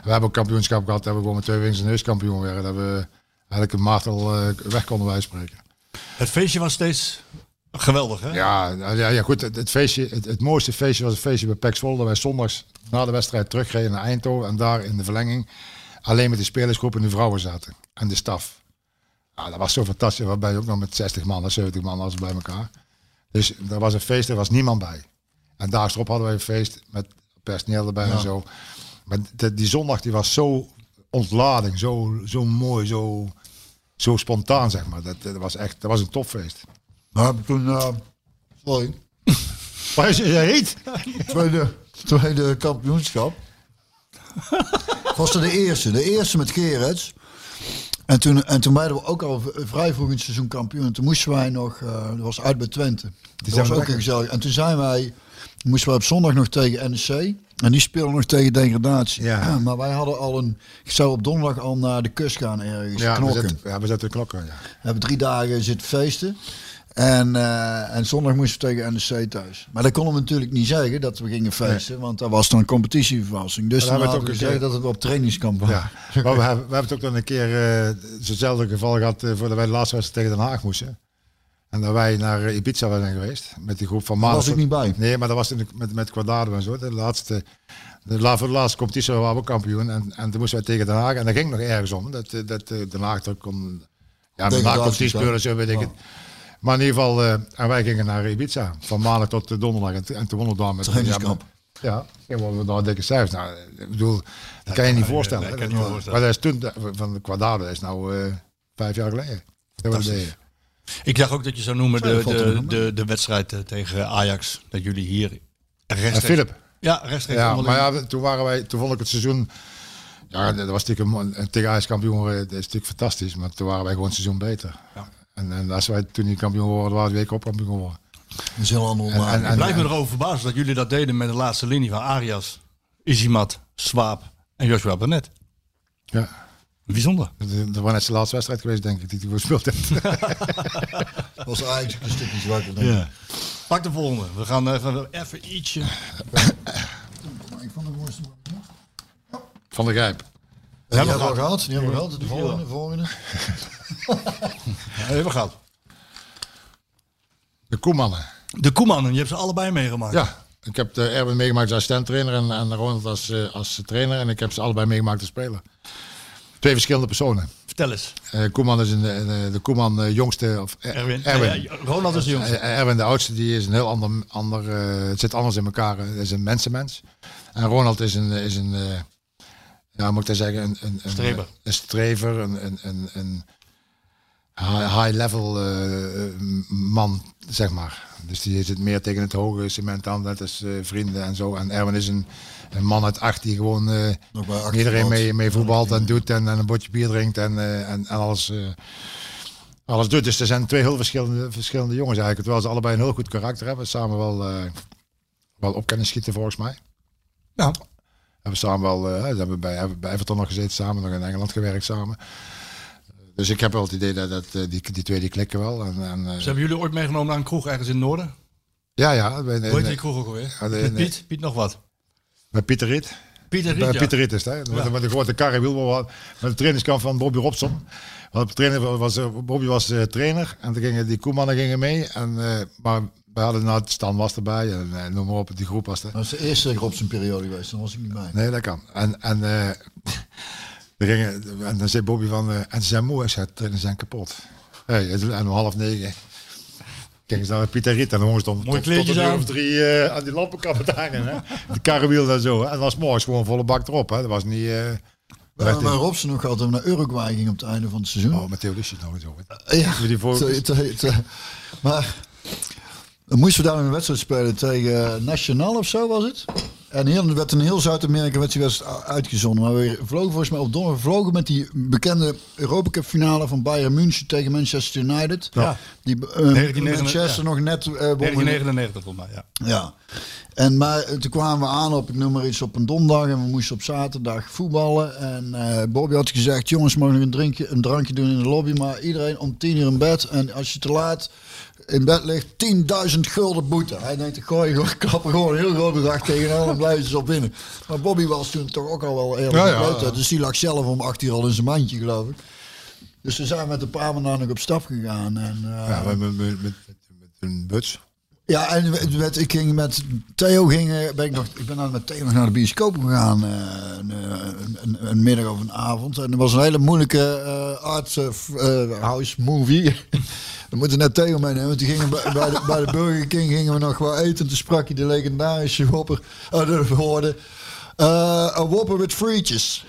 We hebben ook kampioenschap gehad, dat we gewoon met twee wings en neus kampioen werden. Dat we eigenlijk een martel eh, weg konden wij spreken. Het feestje was steeds geweldig, hè? Ja, nou ja, ja goed. Het, het feestje, het, het mooiste feestje was het feestje bij Zwolle. Dat wij zondags na de wedstrijd terugreden naar Eindhoven. En daar in de verlenging alleen met de spelersgroep en de vrouwen zaten. En de staf. Ja, dat was zo fantastisch. Waarbij je ook nog met 60 man, 70 man was bij elkaar. Dus er was een feest, er was niemand bij. En daags erop hadden wij een feest met personeel erbij en zo. Maar de- die zondag die was zo ontlading, zo, zo mooi, zo, zo spontaan zeg maar. Dat, dat was echt, dat was een topfeest. We hebben toen, eh, sorry, (laughs) Waar is je heet? tweede, tweede kampioenschap. was er de eerste. De eerste met Gerets. En toen, en toen werden we ook al vrij vroeg in het seizoen kampioen. En toen moesten wij nog, dat was uit bij Twente. Dat was ook lekker. gezellig. En toen zijn wij, moesten we op zondag nog tegen NEC. En die speelden nog tegen degradatie. Ja. maar wij hadden al een, ik zou op donderdag al naar de kust gaan ergens, Ja, we knokken. zetten, ja, we zetten knokken. Ja. We hebben drie dagen zitten feesten. En, eh, en zondag moesten we tegen NEC thuis. Maar dat konden we natuurlijk niet zeggen dat we gingen feesten. Want dat was dan een competitievervalsing. Dus dan hadden we we gezegd dat het op trainingskamp was. Ja. Maar we, hebben, we hebben het ook nog een keer eh zo'nzelfde geval gehad eh, voordat wij de laatste wedstrijd tegen Den Haag moesten. En dat wij naar eh, Ibiza zijn geweest met die groep van Daar maandag. was ik niet bij. Nee, maar dat was in de- met, met Quadrado en zo. De laatste, de, la, voor de laatste competitie waren we ook kampioen. En, en toen moesten wij tegen Den Haag. En dat ging nog ergens om. Dat, eh, dat eh, Den Haag er kon... Ja, Den Haag competitie spelen, zo weet ik het. Maar in ieder geval, en wij gingen naar Ibiza. Van maandag tot donderdag. En, toen- en toen wonnen we daar met... Trainingskamp. Ja, ja we daar dikke cijfers. Nou, ik bedoel, dat kan je niet voorstellen. dat hè. kan je niet voorstellen. Maar dat is toen, van de Quadrado, dat is nou vijf jaar geleden. Dat deden. Ik dacht ook dat je zou noemen de, de, de, de wedstrijd eh, tegen Ajax. Dat jullie hier En rechtstreeks... Philip. Ja, rechtstreeks Ja, maar ja, toen waren wij, toen vond ik het seizoen. Ja, dat was natuurlijk een, een tegen Ajax kampioen dat is natuurlijk fantastisch. Maar toen waren wij gewoon het seizoen beter. Ja. En, en als wij toen niet kampioen worden, waren we week op kampioen geworden. Dat is heel ander En- Ik blijf me erover verbazen dat jullie dat deden met de laatste linie van Arias, Izimat, Swaap en Joshua Barnett. Ja. Bijzonder. Dat, dat was net zijn laatste wedstrijd geweest, denk ik, die hij gespeeld heeft. (laughs) was eigenlijk een stukje zwakker. Denk ik. Pak de volgende. We gaan even, even ietsje. Maar ik vond het mooiste. Van de Grijp. Die hebben we al gehad. Die hebben we gehad. De volgende. De volgende. Even gaan. De Koemannen. De Koemannen, je hebt ze allebei meegemaakt. Ja, ik heb de Erwin meegemaakt als assistent-trainer en, en Ronald als, eh, als trainer. En ik heb ze allebei meegemaakt als speler. Twee verschillende personen. Vertel eens. Eh Koeman is een, een- de Koeman eh, jongste. Of, eh, Erwin. Erwin. Nee, ja, Ronald is de jongste. Eh, Erwin de oudste, die is een heel ander, ander eh, het zit anders in elkaar. Het is een mensenmens. En Ronald is een, is een eh, ja, moet ik dat zeggen, een, een, een, Streber. een strever, een, een, een, een high, high level eh, man, zeg maar. Dus die zit meer tegen het hoge cement aan, als eh, vrienden en zo. En Erwin is een, een man uit acht die gewoon eh, iedereen mee, mee voetbalt en doet en, en een botje bier drinkt en, eh, en, en alles, eh, alles doet. Dus er zijn twee heel verschillende, verschillende jongens eigenlijk. Terwijl ze allebei een heel goed karakter hebben. Samen wel, eh, wel op kunnen schieten volgens mij. Ja. Hebben samen wel, eh, ze hebben bij, hebben bij Everton nog gezeten samen, nog in Engeland gewerkt samen. Dus ik heb wel het idee dat, dat die, die twee die klikken wel. En, en, eh, Ze hebben jullie ooit meegenomen naar een kroeg ergens in het noorden? ja, ja. Bij, Hoe heet die kroeg ook alweer? Piet? Piet nog wat? Met Pieter Riet. Pieter Riet, Bij ja. Pieter Riet is het, hè? Met, met de grote karrewiel. Met de trainingskamp van Bobby Robson. Want trainer was, eh, Bobby was eh, trainer. En toen gingen die koemannen gingen mee. En, eh, maar we hadden nou, Stan was erbij. En noem maar op, die groep was er. Dat is de eerste Robson periode geweest. Dan was ik niet bij. Nee, dat kan. En, en, (laughs) gingen, en dan zei Bobby van... en ze zijn moe, hij zei, trainen zijn kapot. Hey, en om half negen... Gingen ze naar Pieter Riet en dan jongens stond Mooie tot, tot een uur aan. of drie eh, aan die lampenkappen te hangen. Hè? (laughs) De karrewiel en zo. Hè? En dat was morgens gewoon volle bak erop. Hè? Dat was niet... eh We hebben bij Robson nog we naar Uruguay gingen op het einde van het seizoen. Oh, Matteo Lucie nog zo. hè. Ja, Met die te- te- maar dan moesten we daar een wedstrijd spelen tegen Nationaal of zo was het. En heel, er werd een heel Zuid-Amerika werd die uitgezonden. Maar we vlogen volgens mij op donderdag vlogen met die bekende Europa Cup finale van Bayern München tegen Manchester United. Ja. Die eh, 1999, Manchester ja. nog net eh, won. 1999 volgens mij, ja. Ja. En maar eh, toen kwamen we aan op, ik noem maar iets, op een donderdag en we moesten op zaterdag voetballen. En eh Bobby had gezegd, jongens mogen nog een, drinkje, een drankje doen in de lobby, maar iedereen om tien uur in bed. En als je te laat in bed ligt, 10.000 gulden boete. Hij denkt, ik gooi gewoon, klap er gewoon een heel groot bedrag tegenaan en blijven ze op binnen. Maar Bobby was toen toch ook al wel eerlijk Ja, ja, buiten, ja. dus die lag zelf om acht uur al in zijn mandje, geloof ik. Dus we zijn met een paar maanden nog op stap gegaan. En, eh, Ja, met, met, met, met, met een buts. ja, en met, ik ging met Theo ging, eh, ben ik nog, ik ben dan met Theo nog naar de bioscoop gegaan, eh, een, een, middag of een avond. En er was een hele moeilijke art f- eh, house movie. (laughs) We moeten net Theo meenemen. want Die gingen bij, bij, de, bij de Burger King gingen we nog wel eten. Toen sprak hij de legendarische wopper, oh, de woorden. eh, een wopper met frietjes.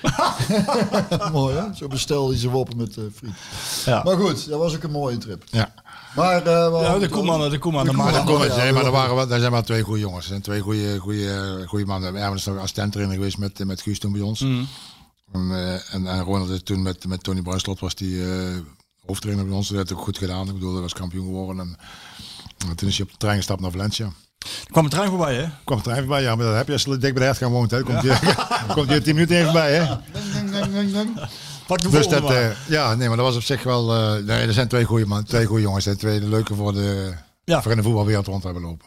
(laughs) Mooi hè? Zo bestelde hij zijn wopper met eh frietjes. Ja. Maar goed, dat was ook een mooie trip. Ja. Maar, eh, we Ja, de Koeman, de Koeman. De Koeman. Ja, maar er, waren, wel- er zijn maar twee goede jongens. Er zijn twee goede, goede, goede mannen. Erwin is nog assistent trainer geweest met, met Guus toen bij ons. Mm. En, eh, en, en Ronald is toen met, met Tony Bruinslot was die eh, hoofdtrainer bij ons. Dat heeft ook goed gedaan. Ik bedoel, hij was kampioen geworden. En, en toen is hij op de trein gestapt naar Valencia. Er kwam een trein voorbij, hè? kwam de trein voorbij, ja, maar dat heb je als je dik bij de hert gaan woont. Hè. Komt je, (laughs) komt je tien minuten even bij, hè. Pak de Dus dat, eh, ja, nee, maar dat was op zich wel, eh, nee, er zijn twee goede man, twee goede jongens. En twee leuke voor de, Ja. voor in de voetbalwereld rond hebben lopen.